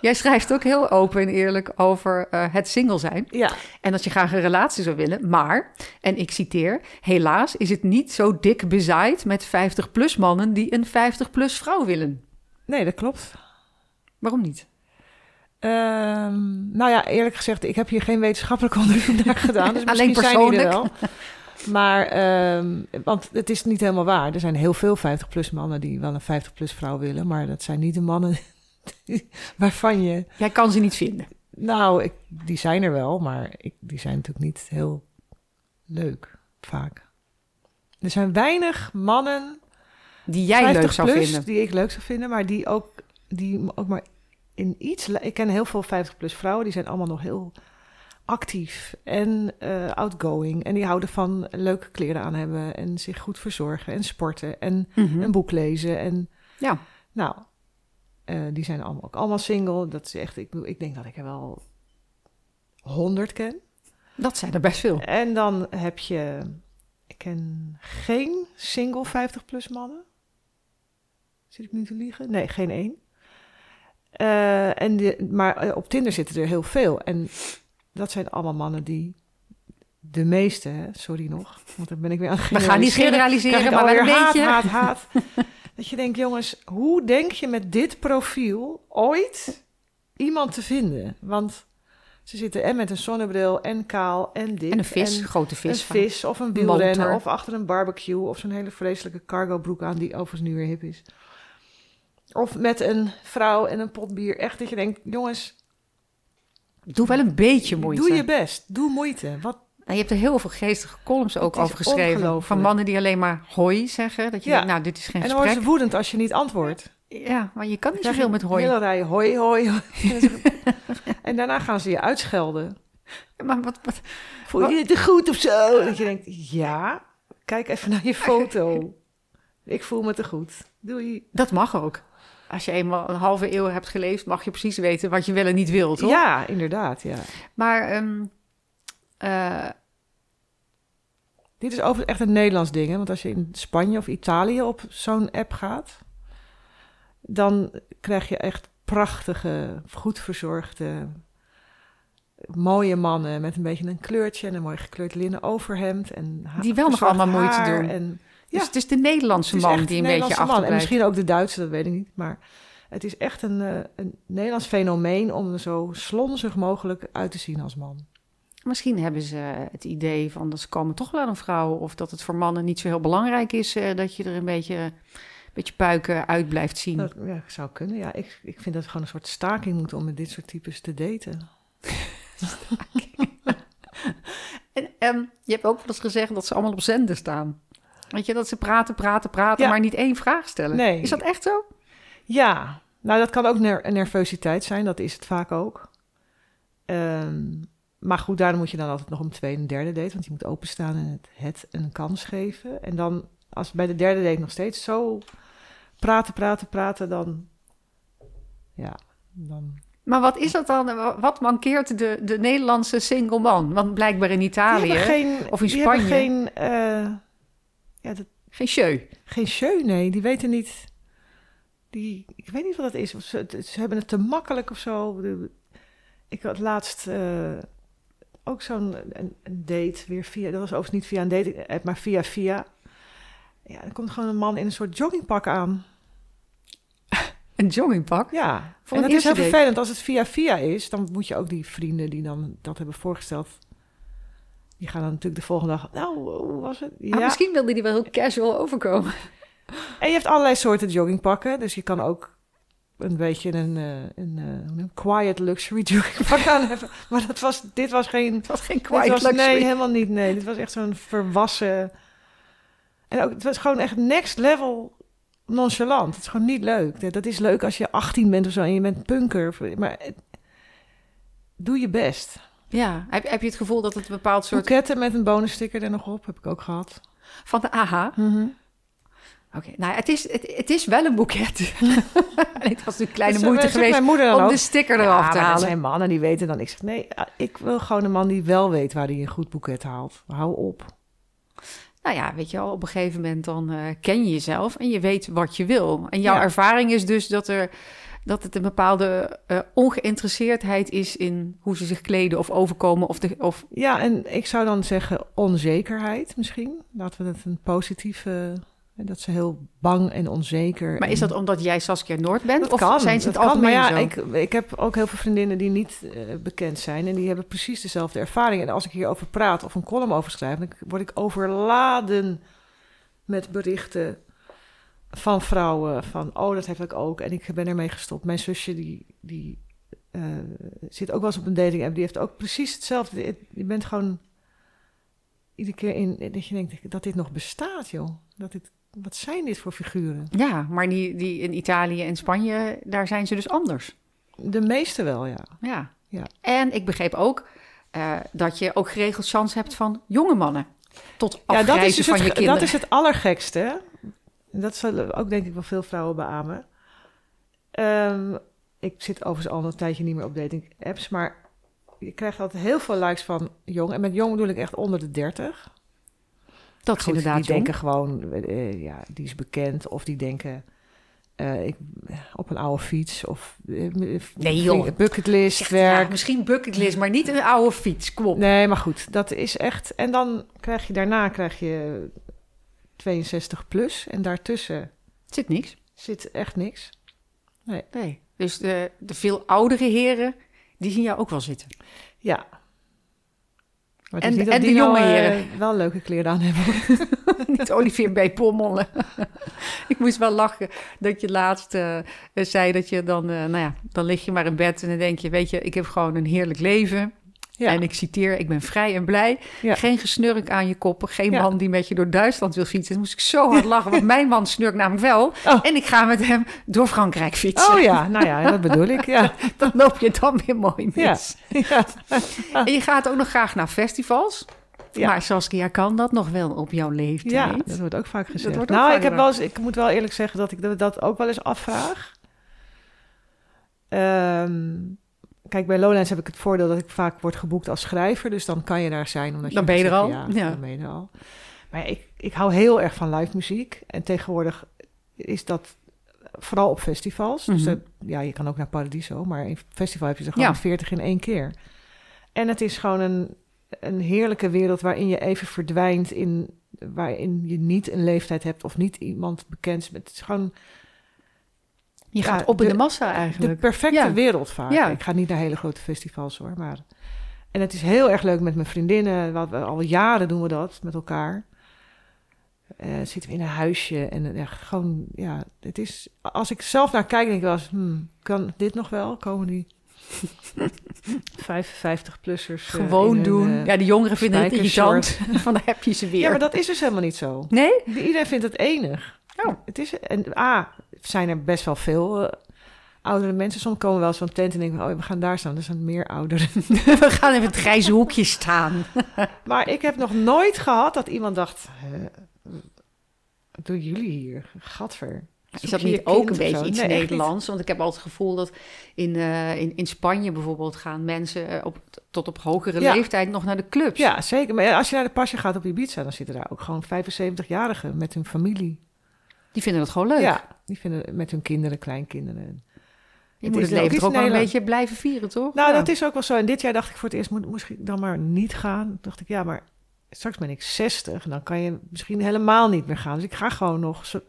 Jij schrijft ook heel open en eerlijk over eh, het single zijn. Ja, En dat je graag een relatie zou willen. Maar, en ik citeer, helaas is het niet zo dik bezaaid met 50-plus mannen die een 50-plus vrouw willen. nee, dat klopt. Waarom niet? Ehm, nou ja, eerlijk gezegd, ik heb hier geen wetenschappelijk onderzoek naar gedaan. Dus Alleen misschien zijn die er wel. persoonlijk. Maar, ehm, want het is niet helemaal waar. Er zijn heel veel 50-plus mannen die wel een 50-plus vrouw willen. Maar dat zijn niet de mannen die- waarvan je... Jij kan ze niet vinden. Nou, ik, die zijn er wel, maar ik, die zijn natuurlijk niet heel leuk, vaak. Er zijn weinig mannen Die jij 50 leuk zou plus, vinden. die ik leuk zou vinden, maar die ook, die ook maar in iets... Ik ken heel veel 50-plus vrouwen, die zijn allemaal nog heel actief en eh, outgoing. En die houden van leuke kleren aan hebben en zich goed verzorgen en sporten en Mhm. een boek lezen. En Ja, nou, eh, die zijn allemaal, ook allemaal single. Dat is echt, ik, ik denk dat ik er wel honderd ken. dat zijn er best veel. En dan heb je, ik ken geen single 50-plus mannen. Zit ik nu te liegen? Nee, geen één. Eh, en de, maar eh, op Tinder zitten er heel veel. En dat zijn allemaal mannen die, de meeste, hè, sorry nog, want dan ben ik weer aan het We gaan niet generaliseren. maar wel een alweer beetje. haat, haat, haat. dat je denkt, jongens, hoe denk je met dit profiel ooit iemand te vinden? Want ze zitten en met een zonnebril en kaal en dik. En een vis, en grote vis. een vis of een wielrennen motor. of achter een barbecue of zo'n hele vreselijke cargo broek aan die overigens nu weer hip is. Of met een vrouw en een pot bier. Echt dat je denkt, jongens, Doe wel een beetje moeite. doe je best. Doe moeite. Wat, En je hebt er heel veel geestige columns ook Het over geschreven. Van mannen die alleen maar hoi zeggen. Dat je Ja. denkt, nou, dit is geen en dan worden gesprek. ze woedend als je niet antwoordt. Ja, maar je kan niet Dan zoveel met hoi. Hele rij hoi, hoi, hoi. en daarna gaan ze je uitschelden. Maar wat, wat, Voel je je te goed of zo? Dat je denkt, ja, kijk even naar je foto. Ik voel me te goed. Doei. dat mag ook. Als je eenmaal een halve eeuw hebt geleefd, mag je precies weten wat je wel en niet wilt, hoor. Ja, inderdaad, ja. Maar ehm, eh, Dit is overigens echt een Nederlands ding. Hè? Want als je in Spanje of Italië op zo'n app gaat, dan krijg je echt prachtige, goed verzorgde, mooie mannen met een beetje een kleurtje en een mooi gekleurd linnen overhemd. En Die wel nog allemaal moeite doen. En, dus Ja. het is de Nederlandse is man die een beetje man. En achterblijft. misschien ook de Duitse, dat weet ik niet. Maar het is echt een, eh, een Nederlands fenomeen om er zo slonzig mogelijk uit te zien als man. Misschien hebben ze het idee van dat ze komen toch wel aan een vrouw. Of dat het voor mannen niet zo heel belangrijk is eh, dat je er een beetje, een beetje puiken uit blijft zien. Dat ja, zou kunnen. Ja, ik, ik vind dat het gewoon een soort staking moet om met dit soort types te daten. En, ehm, je hebt ook wel eens gezegd dat ze allemaal op zender staan. Weet je, dat ze praten, praten, praten, Ja. maar niet één vraag stellen. Nee. Is dat echt zo? Ja, nou dat kan ook ner- nervositeit zijn, dat is het vaak ook. Ehm, maar goed, daarom moet je dan altijd nog een tweede en derde date, want je moet openstaan en het, het een kans geven. En dan, als bij de derde date nog steeds zo praten, praten, praten, dan... Ja, dan... Maar wat is dat dan? Wat mankeert de, de Nederlandse single man? Want blijkbaar in Italië geen, of in die Spanje hebben geen... eh, ja, dat, geen show. geen show, nee. Die weten niet... Die, ik weet niet wat dat is. Of ze, hebben het te makkelijk of zo. Ik had laatst eh, ook zo'n een, een date weer via... Dat was overigens niet via een date, app, maar via via. Ja, er komt gewoon een man in een soort joggingpak aan. Een joggingpak. Ja, Voor en dat is heel date. vervelend. Als het via via is, dan moet je ook die vrienden die dan dat hebben voorgesteld... Die gaan dan natuurlijk de volgende dag... Nou, hoe was het? Maar misschien wilde die wel heel casual overkomen. En je hebt allerlei soorten joggingpakken. Dus je kan ook een beetje een, eh, een, eh, je het? quiet luxury joggingpak aan hebben. Maar dat was, dit was geen... Het was geen quiet was, luxury. Nee, helemaal niet. Nee, dit was echt zo'n verwassen... En ook, het was gewoon echt next level nonchalant. Het is gewoon niet leuk. Dat- is leuk als je 18 bent of zo en je bent punker. Maar doe je best. Ja, heb, heb je het gevoel dat het een bepaald soort... Boeketten met een bonussticker er nog op, heb ik ook gehad. Van de AHA? Oké, nou het is, het, het is wel een boeket. en het was natuurlijk kleine moeite geweest om ook. de sticker eraf Ja, te halen. zijn mannen die weten dan. Ik zeg, nee, ik wil gewoon een man die wel weet waar hij een goed boeket haalt. Hou op. Nou ja, weet je wel, op een gegeven moment dan eh, ken je jezelf en je weet wat je wil. En jouw Ja. ervaring is dus dat, er, dat het een bepaalde eh, ongeïnteresseerdheid is in hoe ze zich kleden of overkomen. Of de, of, Ja, en ik zou dan zeggen onzekerheid misschien. Laten we dat een positieve... Dat ze heel bang en onzeker. maar is dat omdat jij Saskia Noord bent? Dat of kan, zijn ze het kan. Maar ja, zo? ik, ik heb ook heel veel vriendinnen die niet eh, bekend zijn. En die hebben precies dezelfde ervaring. En als ik hierover praat of een column over schrijf... dan word ik overladen met berichten van vrouwen. Van, oh, dat heb ik ook. En ik ben ermee gestopt. Mijn zusje, die, die eh, zit ook wel eens op een dating app. Die heeft ook precies hetzelfde. Je bent gewoon iedere keer in... Dat je denkt dat dit nog bestaat, joh. Dat dit, wat zijn dit voor figuren? Ja, maar die, die in Italië en Spanje, daar zijn ze dus anders. De meeste wel, ja. Ja. Ja. En ik begreep ook eh, dat je ook geregeld kans hebt van jonge mannen. Tot Ja, afgrijzen dat is, dus van het, je kinderen. dat is het allergekste. En dat zullen ook denk ik wel veel vrouwen beamen. Ehm, ik zit overigens al een tijdje niet meer op dating apps, maar je krijgt altijd heel veel likes van jong. En met jong bedoel ik echt onder de 30. dat is Goed, inderdaad die jong. denken gewoon, eh, ja, die is bekend. Of die denken, eh, ik, op een oude fiets. Of eh, Nee, joh. bucketlist, werk. ja, misschien bucketlist, maar niet een oude fiets. Kom op. Nee, maar goed, dat is echt. En dan krijg je daarna krijg je 62 plus. En daartussen Zit niks. zit echt niks. Nee. Dus de, de veel oudere heren, die zien jou ook wel zitten. Ja. Maar En- en de die jonge nou, eh, heren. wel leuke kleren aan hebben. niet Olivier B. Pommelen. ik moest wel lachen dat je laatst eh, zei dat je dan, eh, nou ja, dan lig je maar in bed en dan denk je, weet je, ik heb gewoon een heerlijk leven. Ja. En ik citeer, ik ben vrij en blij. Ja. Geen gesnurk aan je koppen. Geen Ja. man die met je door Duitsland wil fietsen. Dan moest ik zo hard lachen, want mijn man snurkt namelijk wel. Oh. En ik ga met hem door Frankrijk fietsen. Oh ja, nou ja, dat bedoel ik. Ja. Dan loop je dan weer mooi mis. ja. En je gaat ook nog graag naar festivals. Ja. Maar Saskia, kan dat nog wel op jouw leeftijd? Ja, dat wordt ook vaak gezegd. ook nou, vaak ik, heb wel eens, ik moet wel eerlijk zeggen dat ik dat- dat ook wel eens afvraag. Ehm, kijk, bij Lowlands heb ik het voordeel dat ik vaak word geboekt als schrijver. Dus dan kan je daar zijn. Omdat Dan je ben je er al, Ja, ja. dan ben je er al. Maar ik, ik hou heel erg van live muziek. En tegenwoordig is dat vooral op festivals. Dus Mhm. ja, je kan ook naar Paradiso. Maar in festival heb je er gewoon Ja. 40 in één keer. En het is gewoon een, een heerlijke wereld waarin je even verdwijnt in waarin je niet een leeftijd hebt of niet iemand bekend. Het is gewoon Je gaat Ja, op in de- de massa de eigenlijk. perfecte Ja. wereld vaak. Ja. Ik ga niet naar hele grote festivals hoor, maar en het is heel erg leuk met mijn vriendinnen. Wat we al jaren doen we dat met elkaar. Eh, zitten we in een huisje en eh, gewoon ja, het is als ik zelf naar kijk denk ik wel eens, hmm, kan dit nog wel? Komen die 55-plussers Gewoon doen. ja, de jongeren vinden het irritant. Van dan heb je ze weer. Ja, maar dat is dus helemaal niet zo. Nee? Iedereen vindt het enig. Oh. Het is, en A, zijn er best wel veel eh, oudere mensen. Soms komen wel eens van tent en denken, oh, we gaan daar staan. Er zijn meer ouderen. We gaan even het grijze hoekje staan. maar ik heb nog nooit gehad dat iemand dacht, "Hè, wat doen jullie hier? Gadver. Is dat niet ook een beetje iets Nederlands? Want ik heb altijd het gevoel dat in, uh, in, in Spanje bijvoorbeeld gaan mensen uh, op, tot op hogere Ja. leeftijd nog naar de clubs. Ja, zeker. Maar als je naar de pasje gaat op Ibiza, dan zitten daar ook gewoon 75-jarigen met hun familie. Die vinden dat gewoon leuk. Ja, die vinden met hun kinderen, kleinkinderen. Je Het moet het leven ook wel een beetje blijven vieren, toch? Nou, Ja. dat is ook wel zo. En dit jaar dacht ik voor het eerst, moet, moest ik dan maar niet gaan. Toen dacht ik, ja, maar straks ben ik 60 en dan kan je misschien helemaal niet meer gaan. Dus ik ga gewoon nog, zo-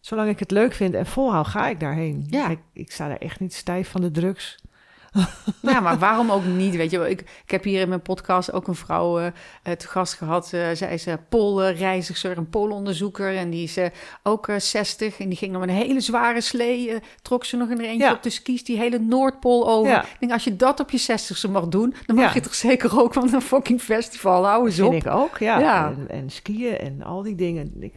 zolang ik het leuk vind en volhoud, ga ik daarheen. Ja. Ik, ik sta daar echt niet stijf van de drugs. Ja, maar waarom ook niet? Weet je, wel? ik, ik heb hier in mijn podcast ook een vrouw eh, te gast gehad. Eh, zij is uh, poolreizigster, een poolonderzoeker. En die is ook eh, 60. En die ging nog met een hele zware slee. trok ze nog in er eentje Ja. op de skis die hele Noordpool over. Ja. Ik denk, als je dat op je 60ste mag doen, dan mag Ja. je toch zeker ook van een fucking festival. Hou eens vind op. ik ook, ja. En, en skiën en al die dingen. Ik,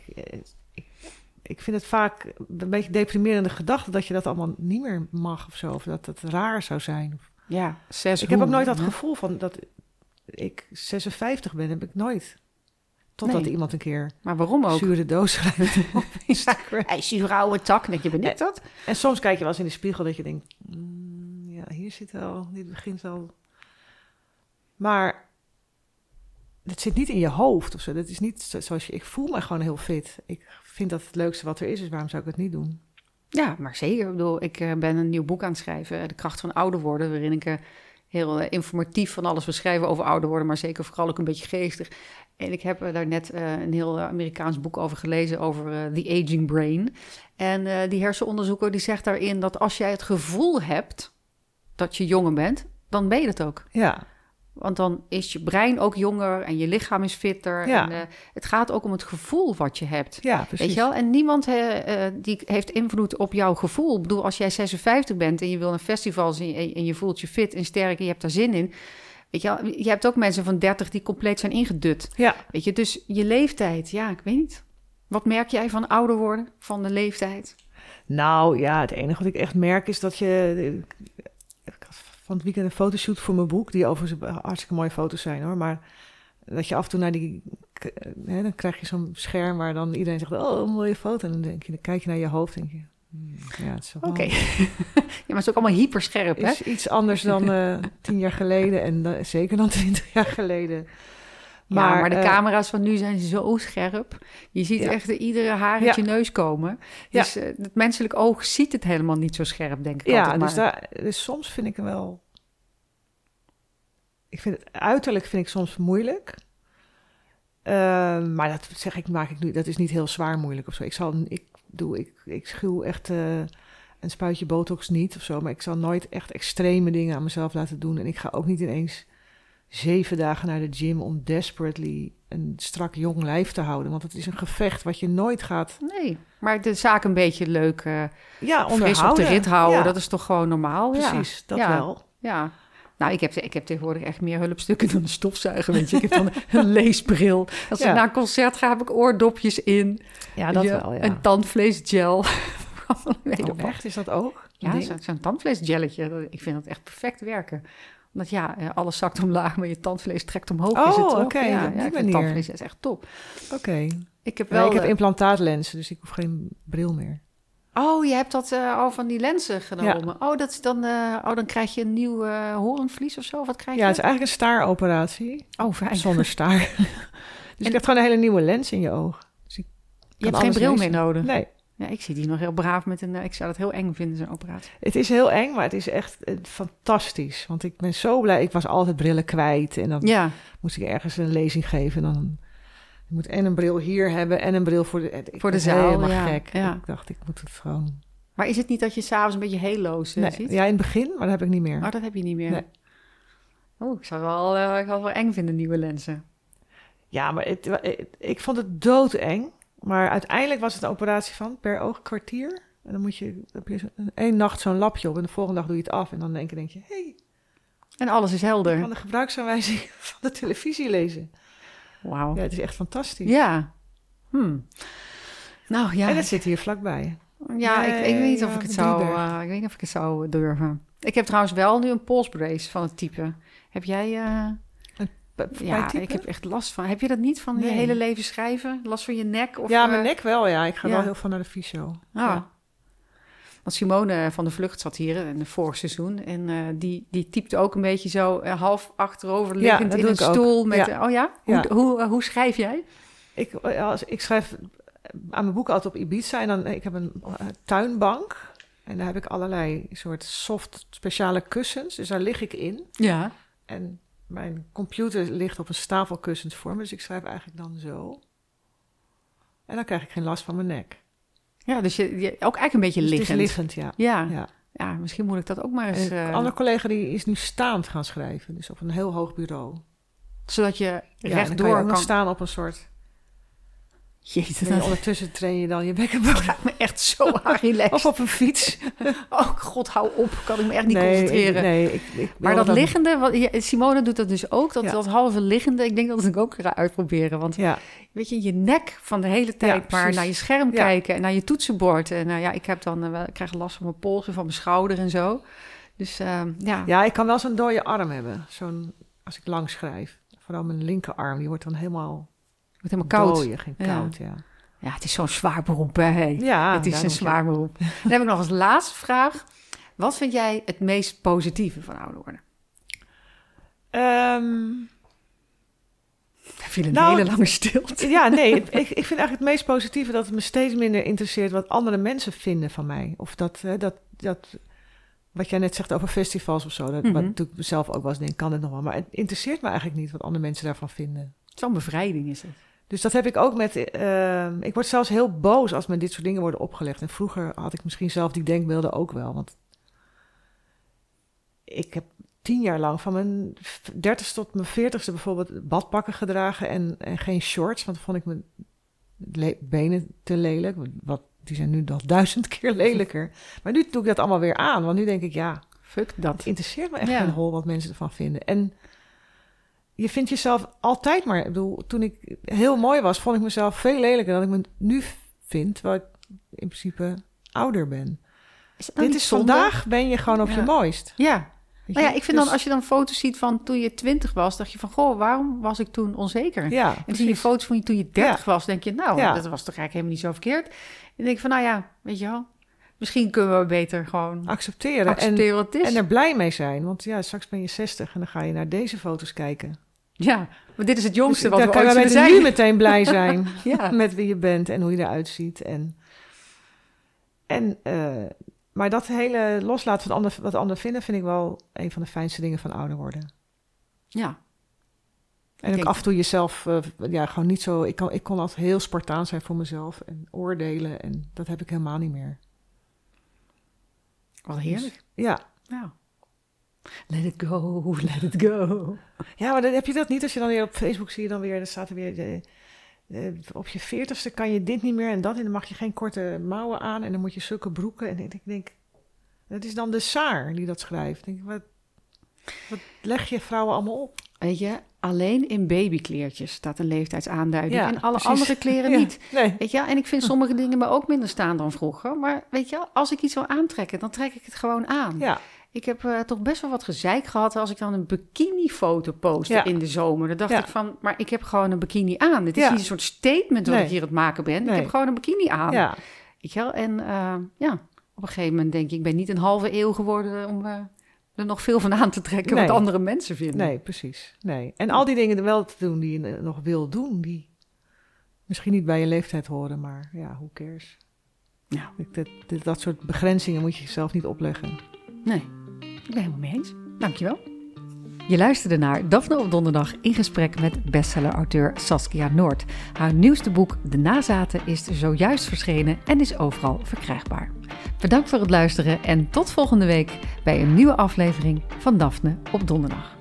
ik, vind het vaak een beetje deprimerende gedachte dat je dat allemaal niet meer mag of zo. Of dat het raar zou zijn. Ja, zes Ik heb ook nooit dat gevoel van dat ik 56 ben, heb ik nooit. Totdat Nee. iemand een keer Maar waarom ook? zure doos rijdt. Hij is zure oude tak. Denk je, dat? en soms kijk je wel eens in de spiegel dat je denkt, "Mm, ja, hier zit wel, dit begint al. Maar het zit niet in je hoofd of zo. Dat is niet zo- zoals je, ik voel me gewoon heel fit. Ik vind dat het leukste wat er is, dus waarom zou ik het niet doen? Ja, maar zeker. Ik bedoel, ik eh, ben een nieuw boek aan het schrijven, De kracht van ouder worden, waarin ik eh, heel eh, informatief van alles wil schrijven over ouder worden, maar zeker vooral ook een beetje geestig. En ik heb daar net een heel Amerikaans boek over gelezen, over The Aging Brain. En die hersenonderzoeker die zegt daarin dat als jij het gevoel hebt dat je jonger bent, dan ben je het ook. Ja, Want dan is je brein ook jonger en je lichaam is fitter. Ja. En, eh, het gaat ook om het gevoel wat je hebt. ja, precies. Weet je wel? En niemand eh, eh, die heeft invloed op jouw gevoel. Ik bedoel, als jij 56 bent en je wil een festival zien en, en je voelt je fit en sterk en je hebt daar zin in. Weet je, wel? je hebt ook mensen van 30 die compleet zijn ingedut. Ja, Weet je, dus je leeftijd, ja, ik weet niet. Wat merk jij van ouder worden, van de leeftijd? Nou ja, het enige wat ik echt merk is dat je. Van het weekend een fotoshoot voor mijn boek, die overigens hartstikke mooie foto's zijn hoor. Maar dat je af en toe naar die. Hè, dan krijg je zo'n scherm waar dan iedereen zegt: Oh, een mooie foto. En dan, denk je, dan kijk je naar je hoofd en denk je. hmm, Ja, het is, Oké. ja, maar het is ook allemaal hyperscherp, hè? is iets anders dan eh, tien jaar geleden en dan- zeker dan twintig jaar geleden. Maar, ja, maar de eh, camera's van nu zijn zo scherp. Je ziet Ja. echt iedere haar uit je neus komen. Dus eh, het menselijk oog ziet het helemaal niet zo scherp, denk ik Ja, altijd dus, daar, dus soms vind ik hem wel. Ik vind het uiterlijk vind ik soms moeilijk. Ehm, maar dat zeg ik, maak ik nu. Dat is niet heel zwaar moeilijk of zo. Ik zal, ik doe, ik, ik schuw echt eh, een spuitje botox niet of zo. Maar ik zal nooit echt extreme dingen aan mezelf laten doen. En ik ga ook niet ineens zeven dagen naar de gym om desperately een strak jong lijf te houden. Want het is een gevecht wat je nooit gaat. Nee, maar de zaak een beetje leuk, eh Ja, fris op de onderhouden. rit houden, Ja, dat is toch gewoon normaal? Ja. precies. Dat Ja. wel. Ja. Nou, ik heb, ik heb tegenwoordig echt meer hulpstukken dan een stofzuiger, weet je. Ik heb dan een leesbril. Als ik naar een concert ga, heb ik oordopjes in. Ja, Weet je, Een tandvleesgel. Oh, wel. echt? Is dat ook? Ja, zo'n tandvleesgelletje. dat- Ik vind dat echt perfect werken. Omdat ja, eh, alles zakt omlaag, maar je tandvlees trekt omhoog. is het Oh, toch? oké, ja, ja, ik tandvlees is echt top. Oké. Ik heb Wel, ik heb implantaatlenzen, dus ik hoef geen bril meer. Oh, je hebt dat eh, al van die lenzen genomen. Oh, dat is dan, eh, oh, dan krijg je een nieuw eh, horenvlies of zo? Wat krijg je? Ja, het is eigenlijk een staaroperatie. Oh, fijn. Zonder staar. dus je krijgt gewoon een hele nieuwe lens in je oog. Dus ik Je hebt geen bril lezen. meer nodig. Nee, Ja, ik zie die nog heel braaf met een... eh, ik zou dat heel eng vinden, zo'n operatie. het is heel eng, maar het is echt eh, fantastisch. Want ik ben zo blij. Ik was altijd brillen kwijt. En dan Ja, moest ik ergens een lezing geven. En dan je moet en een bril hier hebben en een bril voor de, ik Voor de zaal, Helemaal ja, gek. ja. Ik dacht, ik moet het gewoon... maar is het niet dat je s'avonds een beetje heloos eh, Nee, ziet? ja, in het begin, maar dat heb ik niet meer. Oh, dat heb je niet meer. Nee. Oh, ik zou wel, ik zou wel eng vinden, nieuwe lenzen. Ja, maar het, het- ik vond het doodeng. Maar uiteindelijk was het een operatie van per oog kwartier. En dan moet je, dan heb je één nacht zo'n lapje op en de volgende dag doe je het af. En dan denk je, denk je hé, En alles is ik helder. kan de gebruiksaanwijzing van de televisie lezen. Wauw. Ja, het is echt fantastisch. Ja. Hmm. Nou ja, En dat zit hier vlakbij. ja ik, ik weet niet of ik het zou, eh, ik weet niet of ik het zou durven. Ik heb trouwens wel nu een polsbrace van het type. Heb jij? eh, Ja, ik heb echt last van. Heb je dat niet van je hele leven schrijven? Last van je nek? Of, ja, mijn eh, nek wel, ja. Ik ga ja. wel heel veel naar de fysio. Ah. Ja. Want Simone van de Vlucht zat hier in het vorig seizoen. En eh, die, die typte ook een beetje zo eh, half achterover liggend in een ook. stoel. Met, Ja. oh ja? Hoe. Hoe, hoe schrijf jij? Ik, als, ik schrijf aan mijn boeken altijd op Ibiza. En dan, ik heb een tuinbank. En daar heb ik allerlei soort soft speciale kussens. Dus daar lig ik in. Ja. En mijn computer ligt op een stapel kussens voor me. Dus ik schrijf eigenlijk dan zo. En dan krijg ik geen last van mijn nek. Ja, dus je, je ook eigenlijk een beetje Dus het liggend. is liggend, ja. Ja. ja. ja. misschien moet ik dat ook maar eens... En eh, een andere collega die is nu staand gaan schrijven. Dus op een heel hoog bureau. zodat je Ja, en dan kan je rechtdoor ook kan... staan op een soort... Jezus, En ondertussen train je dan je me echt zo relaxed. Of op een fiets. Oh god, hou op. Kan ik me echt niet nee, concentreren. Nee, ik, ik Maar dat liggende, wat, Simone doet dat dus ook, dat, Ja. dat halve liggende, ik denk dat ik ook ga uitproberen. Want Ja, weet je, je nek van de hele tijd maar naar je scherm kijken en naar je toetsenbord. En nou ja, ik heb dan, eh, ik krijg last van mijn pols en van mijn schouder en zo. Dus ehm, ja. ja, ik kan wel zo'n dode arm hebben. Zo'n, als ik lang schrijf. Vooral mijn linkerarm, die wordt dan helemaal wordt helemaal koud. dooie, geen koud, ja. Ja, het is zo'n zwaar beroep, hè. Ja, het is een zwaar beroep. Dan heb ik nog als laatste vraag. Wat vind jij het meest positieve van ouder worden? Ehm, Er viel een Nou, hele lange stilte. ja, nee, ik, ik vind eigenlijk het meest positieve dat het me steeds minder interesseert wat andere mensen vinden van mij. Of dat, dat, dat wat jij net zegt over festivals of zo, dat, Mhm. wat natuurlijk zelf ook wel eens denk, kan het nog wel. Maar het interesseert me eigenlijk niet wat andere mensen daarvan vinden. Zo'n bevrijding is het. Dus dat heb ik ook met. ehm, ik word zelfs heel boos als me dit soort dingen worden opgelegd. En vroeger had ik misschien zelf die denkbeelden ook wel. Want ik heb tien jaar lang van mijn dertigste tot mijn veertigste bijvoorbeeld badpakken gedragen en, en geen shorts. Want dan vond ik mijn benen te lelijk. Wat, die zijn nu nog duizend keer lelijker. Maar nu doe ik dat allemaal weer aan. Want nu denk ik, ja, Fuck dat. het interesseert me echt Ja. geen hol wat mensen ervan vinden. En je vindt jezelf altijd maar... Ik bedoel, toen ik heel mooi was, vond ik mezelf veel lelijker dan ik me nu vind. Terwijl ik in principe ouder ben. Is Dit is zonde? vandaag ben je gewoon op Ja. je mooist. Ja, nou ja, ik vind Dus- dan als je dan foto's ziet van toen je twintig was, dacht je van, goh, waarom was ik toen onzeker? Ja, en zie je foto's van je toen je dertig was, denk je, nou, Ja. dat was toch eigenlijk helemaal niet zo verkeerd. En dan denk ik van, nou ja, weet je wel, misschien kunnen we beter gewoon accepteren. En, accepteren wat het is. en er blij mee zijn. Want ja, straks ben je 60 en dan ga je naar deze foto's kijken. Ja, maar dit is het jongste Dus wat dan we kan ooit zullen nu meteen blij zijn Ja. met wie je bent en hoe je eruit ziet. En, en, eh, maar dat hele loslaten van ander, wat anderen vinden, vind ik wel een van de fijnste dingen van ouder worden. ja, En ook denk- af en toe jezelf, eh, ja, gewoon niet zo. Ik, kan, ik kon altijd heel spartaan zijn voor mezelf en oordelen. En dat heb ik helemaal niet meer. wat heerlijk. Ja, Ja. Let it go, let it go. ja maar dan heb je dat niet als je dan weer op Facebook zie je dan weer, dan staat er weer. De, de- op je veertigste kan je dit niet meer en dat. En dan mag je geen korte mouwen aan. En dan moet je zulke broeken. En ik denk, dat is dan de Saar die dat schrijft. Ik denk, wat, wat leg je vrouwen allemaal op? Weet je, alleen in babykleertjes staat een leeftijdsaanduiding. Ja, en alle precies. andere kleren Ja, niet. Nee. Weet je, en ik vind sommige dingen me ook minder staan dan vroeger. Maar weet je, als ik iets wil aantrekken, dan trek ik het gewoon aan. Ja, Ik heb eh, toch best wel wat gezeik gehad als ik dan een bikini-foto postte Ja. in de zomer. Dan dacht Ja. ik van, maar ik heb gewoon een bikini aan. Dit is Ja. niet een soort statement Nee. ik hier aan het maken ben. Nee. Ik heb gewoon een bikini aan. ja. Wel? En eh, ja, op een gegeven moment denk ik, ik ben niet een halve eeuw geworden om eh, er nog veel van aan te trekken Nee. wat andere mensen vinden. Nee, precies. Nee. En al die dingen er wel te doen die je nog wil doen, die misschien niet bij je leeftijd horen, maar ja, who cares? Ja. Ik- Dat, dat, dat soort begrenzingen moet je jezelf niet opleggen. Nee, ik ben helemaal mee eens. Dankjewel. Je luisterde naar Daphne op donderdag in gesprek met bestseller-auteur Saskia Noord. Haar nieuwste boek De Nazaten is zojuist verschenen en is overal verkrijgbaar. Bedankt voor het luisteren en tot volgende week bij een nieuwe aflevering van Daphne op donderdag.